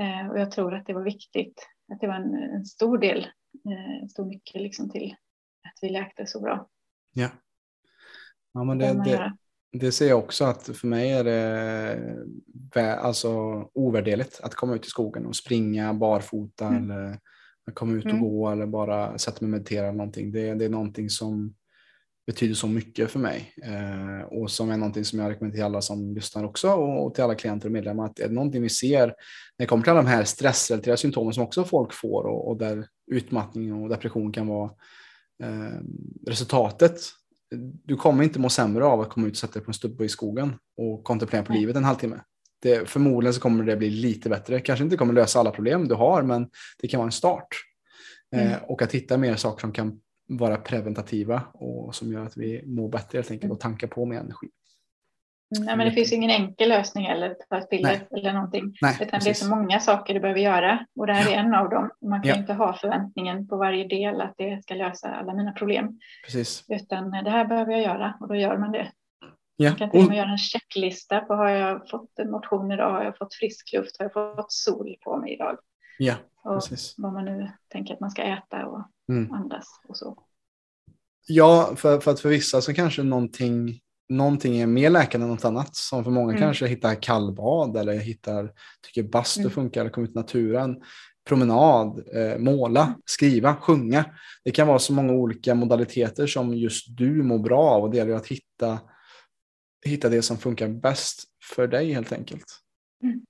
Eh, och jag tror att det var viktigt, att det var en, en stor del, eh, stor nyckel liksom till att vi läkte så bra. Ja, ja men det, det, det ser jag också att för mig är det alltså ovärderligt att komma ut i skogen och springa barfota mm. eller komma ut och mm. gå eller bara sätta mig och meditera eller någonting. Det, det är någonting som betyder så mycket för mig eh, och som är någonting som jag rekommenderar till alla som lyssnar också och till alla klienter och medlemmar att är det någonting vi ser när det kommer till alla de här stressrelaterade symptomen som också folk får och, och där utmattning och depression kan vara eh, resultatet. Du kommer inte må sämre av att komma ut och sätta dig på en stubbe i skogen och kontemplera på livet en halvtimme. Det, förmodligen så kommer det bli lite bättre. Kanske inte kommer lösa alla problem du har, men det kan vara en start. Eh, mm. och att hitta mer saker som kan vara preventativa och som gör att vi mår bättre helt enkelt och tankar på med energi. Nej, men det finns ingen enkel lösning eller ta ett piller eller någonting. Nej, utan det är så många saker du behöver göra och det här är en av dem. Man kan ja. inte ha förväntningen på varje del att det ska lösa alla mina problem. Precis. Utan det här behöver jag göra och då gör man det. Ja. Man kan till och med göra en checklista på har jag fått motion idag, har jag fått frisk luft, har jag fått sol på mig idag. Ja, precis. Och vad man nu tänker att man ska äta och mm. andas och så. Ja, för, för att för vissa så kanske någonting, någonting är mer läkande än något annat. Som för många mm. kanske hittar kallbad eller hittar, tycker bastu mm. funkar kommer ut i naturen. Promenad, eh, måla, skriva, sjunga. Det kan vara så många olika modaliteter som just du mår bra av och det gäller att hitta, hitta det som funkar bäst för dig helt enkelt. Mm.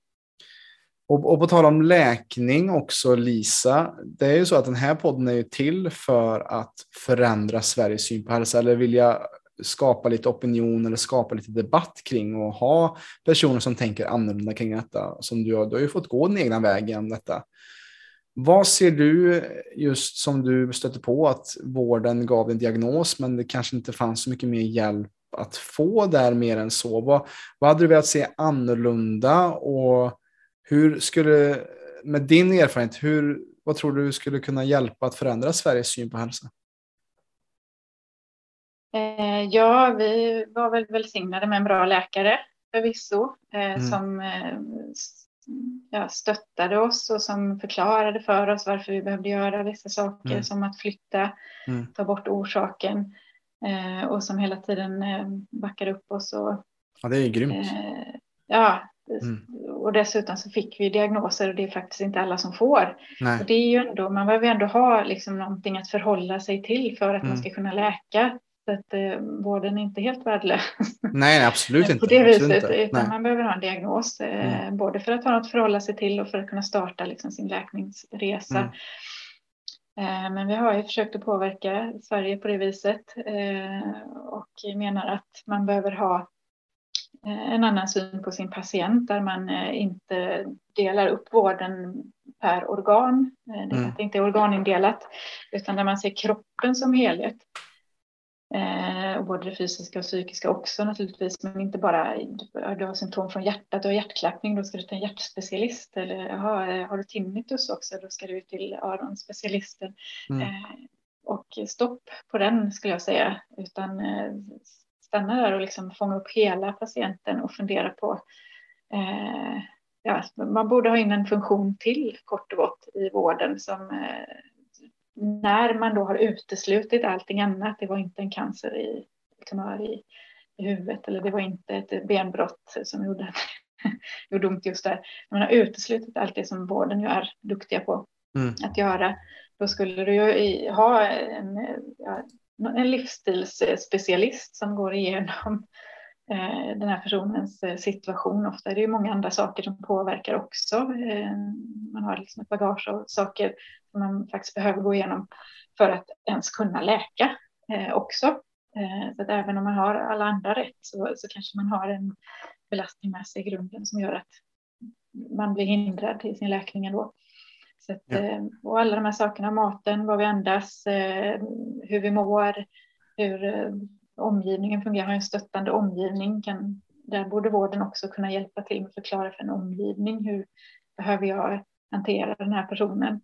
Och, och på tal om läkning också Lisa, det är ju så att den här podden är ju till för att förändra Sveriges syn på hälsa eller vilja skapa lite opinion eller skapa lite debatt kring och ha personer som tänker annorlunda kring detta. Som du, har, du har ju fått gå din egna väg genom detta. Vad ser du just som du stötte på att vården gav en diagnos men det kanske inte fanns så mycket mer hjälp att få där mer än så? Vad, vad hade du velat se annorlunda och hur skulle, med din erfarenhet, hur, vad tror du skulle kunna hjälpa att förändra Sveriges syn på hälsa? Eh, ja, vi var väl välsignade med en bra läkare förvisso eh, mm. som eh, ja, stöttade oss och som förklarade för oss varför vi behövde göra vissa saker mm. som att flytta, mm. ta bort orsaken eh, och som hela tiden eh, backade upp oss. Och, ja, det är grymt. Eh, ja, Mm. Och dessutom så fick vi diagnoser och det är faktiskt inte alla som får. Och det är ju ändå, man behöver ändå ha liksom någonting att förhålla sig till för att mm. man ska kunna läka. Så att eh, vården är inte helt värdelös. Nej, absolut inte. På det viset, utan man behöver ha en diagnos. Eh, mm. Både för att ha något att förhålla sig till och för att kunna starta liksom, sin läkningsresa. Mm. Eh, men vi har ju försökt att påverka Sverige på det viset eh, och menar att man behöver ha Eh, en annan syn på sin patient där man inte delar upp vården per organ, eh, det mm. inte är organindelat, utan där man ser kroppen som helhet. Eh, både det fysiska och psykiska också naturligtvis, men inte bara du har symptom från hjärtat, du har hjärtklappning, då ska du till en hjärtspecialist. Eller aha, har du tinnitus också, då ska du till öronspecialisten. Mm. Eh, och stopp på den skulle jag säga, utan eh, stanna där och liksom fånga upp hela patienten och fundera på eh, ja, man borde ha in en funktion till kort och gott i vården som eh, när man då har uteslutit allting annat, det var inte en cancer i tumör i, i huvudet eller det var inte ett benbrott som gjorde, att, *laughs* gjorde ont just där. Man har uteslutit allt det som vården är duktiga på mm. att göra. Då skulle du ju ha en, en livsstilsspecialist som går igenom eh, den här personens eh, situation. Ofta är det ju många andra saker som påverkar också. Eh, man har liksom ett bagage av saker man faktiskt behöver gå igenom för att ens kunna läka också. Så att även om man har alla andra rätt så, så kanske man har en belastning med sig i grunden som gör att man blir hindrad i sin läkning ändå. Så att, ja. Och alla de här sakerna, maten, vad vi andas, hur vi mår, hur omgivningen fungerar, har en stöttande omgivning. Kan, där borde vården också kunna hjälpa till med att förklara för en omgivning hur behöver jag hantera den här personen.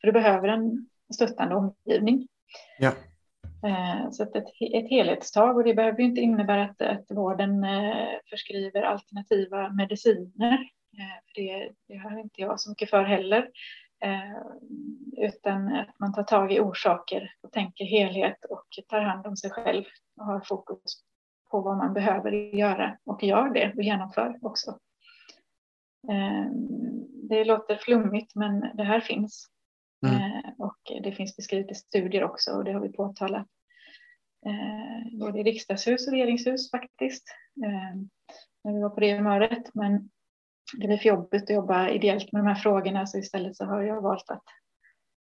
För du behöver en stöttande omgivning. Ja. Eh, så ett, ett helhetstag och det behöver inte innebära att, att vården eh, förskriver alternativa mediciner. Eh, för det, det har inte jag så mycket för heller. Utan att man tar tag i orsaker och tänker helhet och tar hand om sig själv och har fokus på vad man behöver göra och gör det och genomför också. Det låter flummigt men det här finns. Mm. Och det finns beskrivet i studier också och det har vi påtalat eh, både i riksdagshus och regeringshus faktiskt. Eh, när vi var på det humöret. Men det blir för jobbigt att jobba ideellt med de här frågorna så istället så har jag valt att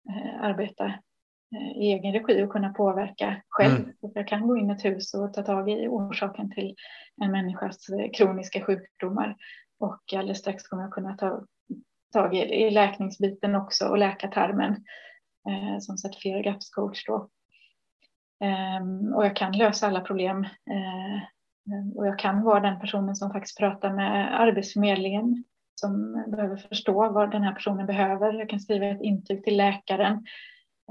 eh, arbeta eh, i egen regi och kunna påverka själv. Mm. Jag kan gå in i ett hus och ta tag i orsaken till en människas eh, kroniska sjukdomar och alldeles strax kommer jag kunna ta tag i, i läkningsbiten också och läkartarmen eh, som certifierad GAPS-coach då. Um, och jag kan lösa alla problem. Uh, och jag kan vara den personen som faktiskt pratar med Arbetsförmedlingen som behöver förstå vad den här personen behöver. Jag kan skriva ett intyg till läkaren.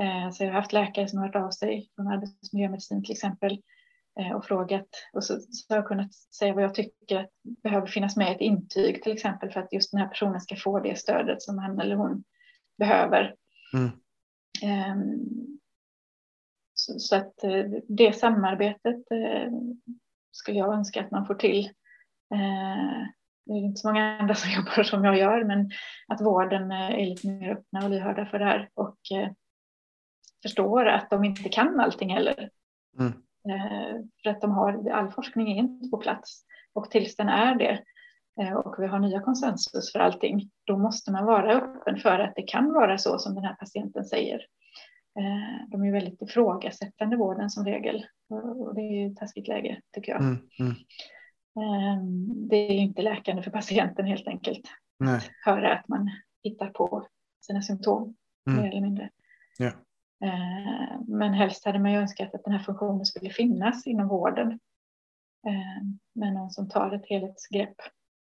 Uh, så jag har haft läkare som har hört av sig från arbetsmiljömedicin till exempel och frågat och så, så har jag kunnat säga vad jag tycker att behöver finnas med i ett intyg till exempel för att just den här personen ska få det stödet som han eller hon behöver. Mm. Um, så, så att eh, det samarbetet eh, skulle jag önska att man får till. Eh, det är inte så många andra som *laughs* jobbar som jag gör, men att vården är lite mer öppna och lyhörda för det här och förstår att de inte kan allting heller. Mm. För att de har, all forskning är inte på plats och tills den är det och vi har nya konsensus för allting, då måste man vara öppen för att det kan vara så som den här patienten säger. Eh, de är väldigt ifrågasättande vården som regel och det är ju ett taskigt läge tycker jag. Mm, mm. Det är inte läkande för patienten helt enkelt. Nej. Att höra att man hittar på sina symptom mm. mer eller mindre. Ja. Ehm, men helst hade man ju önskat att den här funktionen skulle finnas inom vården. Ehm, med någon som tar ett helhetsgrepp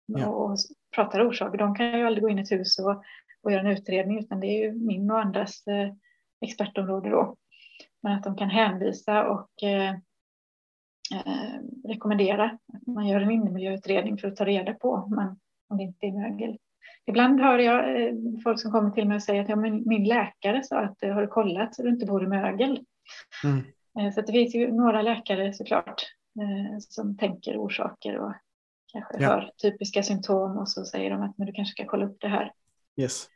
ja. och pratar orsaker. De kan ju aldrig gå in i ett hus och, och göra en utredning utan det är ju min och andras eh, expertområde då. Men att de kan hänvisa och eh, eh, rekommendera att man gör en innemiljöutredning för att ta reda på om, man, om det inte är mögel. Ibland hör jag eh, folk som kommer till mig och säger att ja, men min läkare sa att eh, har du kollat så du inte bor i mögel. Mm. Eh, så det finns ju några läkare såklart eh, som tänker orsaker och kanske ja. har typiska symptom och så säger de att men du kanske ska kolla upp det här. Yes.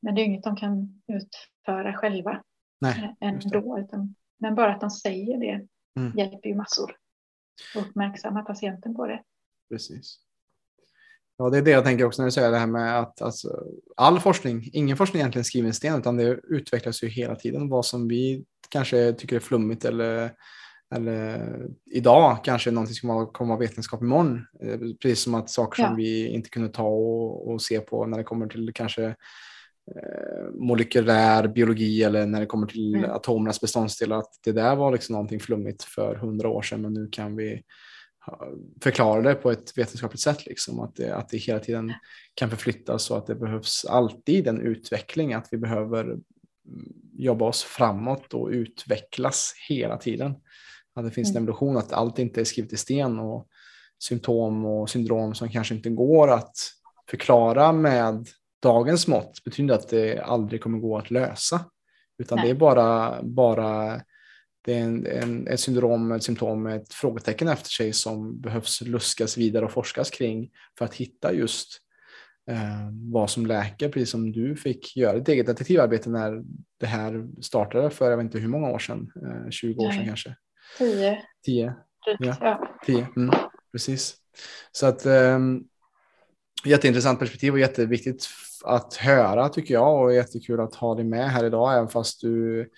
Men det är inget de kan utföra själva Nej, eh, ändå. Utan, men bara att de säger det mm. hjälper ju massor. Uppmärksamma patienten på det. Precis. Ja, det är det jag tänker också när du säger det här med att alltså, all forskning, ingen forskning egentligen skriven i sten, utan det utvecklas ju hela tiden. Vad som vi kanske tycker är flummigt eller, eller idag kanske är någonting som kommer vara vetenskap imorgon. Eh, precis som att saker ja. som vi inte kunde ta och, och se på när det kommer till kanske Eh, molekylär biologi eller när det kommer till mm. atomernas beståndsdelar att det där var liksom någonting flummigt för hundra år sedan men nu kan vi förklara det på ett vetenskapligt sätt. Liksom, att, det, att det hela tiden kan förflyttas och att det behövs alltid en utveckling, att vi behöver mm, jobba oss framåt och utvecklas hela tiden. Att det finns mm. en evolution, att allt inte är skrivet i sten och symptom och syndrom som kanske inte går att förklara med dagens mått betyder att det aldrig kommer gå att lösa. Utan Nej. det är bara, bara det är en, en, ett syndrom, ett symptom, ett frågetecken efter sig som behövs luskas vidare och forskas kring för att hitta just eh, vad som läker, precis som du fick göra ett eget detektivarbete när det här startade för jag vet inte hur många år sedan, eh, 20 år sedan kanske. Tio. Tio. Ja, ja. tio. Mm, precis. Så att eh, jätteintressant perspektiv och jätteviktigt att höra tycker jag och jättekul att ha dig med här idag även fast du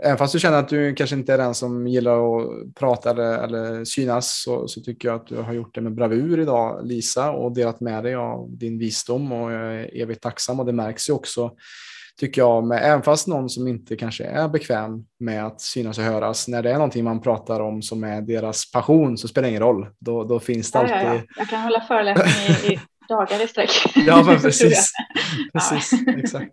Även fast du känner att du kanske inte är den som gillar att prata eller, eller synas så, så, tycker jag att du har gjort det med bravur idag Lisa och delat med dig av din visdom och jag är evigt tacksam och det märks ju också tycker jag, med, även fast någon som inte kanske är bekväm med att synas och höras, när det är någonting man pratar om som är deras passion så spelar det ingen roll. Då, då finns det alltid... Ja, ja. Jag kan hålla föreläsning i, i dagar i sträck. *laughs* Ja, men *laughs* precis. precis exakt.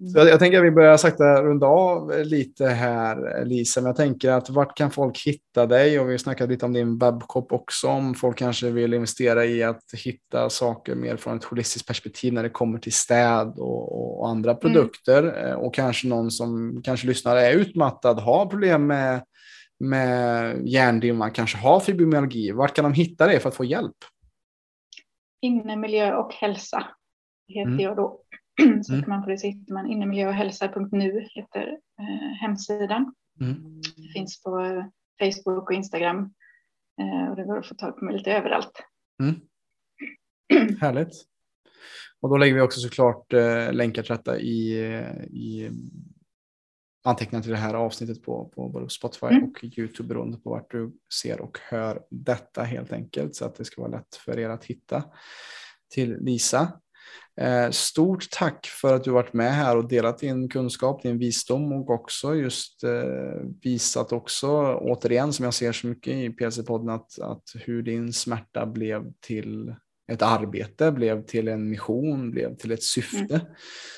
Så jag, jag, tänker att vi börjar sakta runda av lite här, Lisa. Men jag tänker att vart kan folk hitta dig? Och vi har snackat lite om din webbshop också. Om folk kanske vill investera i att hitta saker mer från ett holistiskt perspektiv när det kommer till städ och, och andra mm. produkter. Mm. Och kanske någon som kanske lyssnar är utmattad, har problem med, med hjärndimma, kanske har fibromyalgi. Vart kan de hitta det för att få hjälp? Inne miljö och hälsa heter mm. jag då. *clears throat* Så mm. man på det hittar man innemiljö och hälsa.nu heter eh, hemsidan. Mm. Det finns på Facebook och Instagram eh, och det går att få tag på mig lite överallt. Mm. *clears throat* Härligt. Och då lägger vi också såklart eh, länkar till detta i, i anteckningar till det här avsnittet på, på både Spotify mm. och Youtube beroende på vart du ser och hör detta helt enkelt så att det ska vara lätt för er att hitta till Lisa. Eh, stort tack för att du varit med här och delat din kunskap, din visdom och också just eh, visat också återigen som jag ser så mycket i PLC-podden att, att hur din smärta blev till ett arbete, blev till en mission, blev till ett syfte. Mm.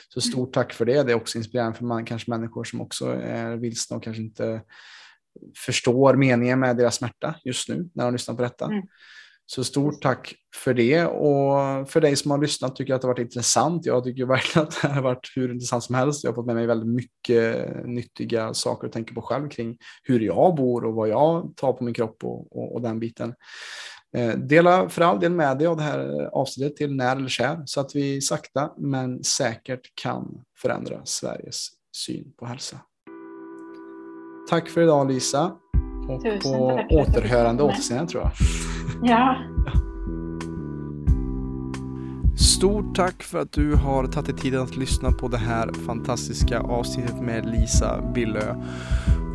Så stort tack för det. Det är också inspirerande för man, kanske människor som också är vilsna och kanske inte förstår meningen med deras smärta just nu när de lyssnar på detta. Mm. Så stort tack för det och för dig som har lyssnat tycker jag att det har varit intressant. Jag tycker verkligen att det har varit hur intressant som helst. Jag har fått med mig väldigt mycket nyttiga saker att tänka på själv kring hur jag bor och vad jag tar på min kropp och, och, och den biten. Eh, dela för all del med dig av det här avsnittet till när eller kär så att vi sakta men säkert kan förändra Sveriges syn på hälsa. Tack för idag Lisa och Tusen på återhörande återseende tror jag. Ja. *laughs* Stort tack för att du har tagit dig tiden att lyssna på det här fantastiska avsnittet med Lisa Billö.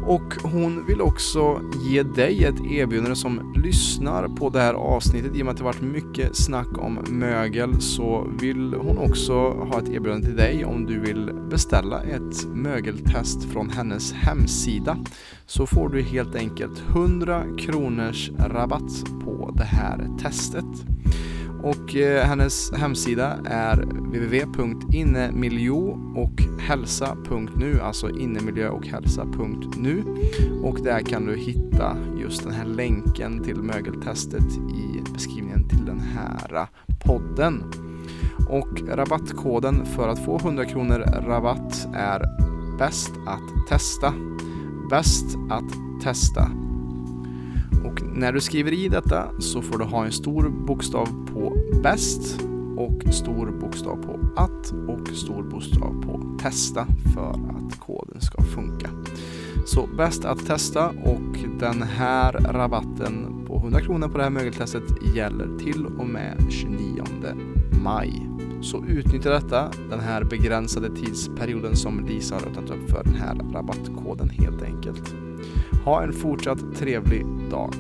Och hon vill också ge dig ett erbjudande som lyssnar på det här avsnittet. I och med att det varit mycket snack om mögel så vill hon också ha ett erbjudande till dig om du vill beställa ett mögeltest från hennes hemsida. Så får du helt enkelt 100 kronors rabatt på det här testet. Och eh, hennes hemsida är www.innemiljo-och-hälsa.nu, alltså innemiljö och hälsa.nu. Och där kan du hitta just den här länken till mögeltestet i beskrivningen till den här podden. Och rabattkoden för att få 100 kronor rabatt är bäst att testa. Bäst att testa när du skriver i detta så får du ha en stor bokstav på bäst och stor bokstav på att och stor bokstav på testa för att koden ska funka. Så bäst att testa och den här rabatten på 100 kronor på det här mögeltestet gäller till och med 29 maj. Så utnyttja detta, den här begränsade tidsperioden som Lisa har öppnat upp för den här rabattkoden helt enkelt. Ha en fortsatt trevlig dag.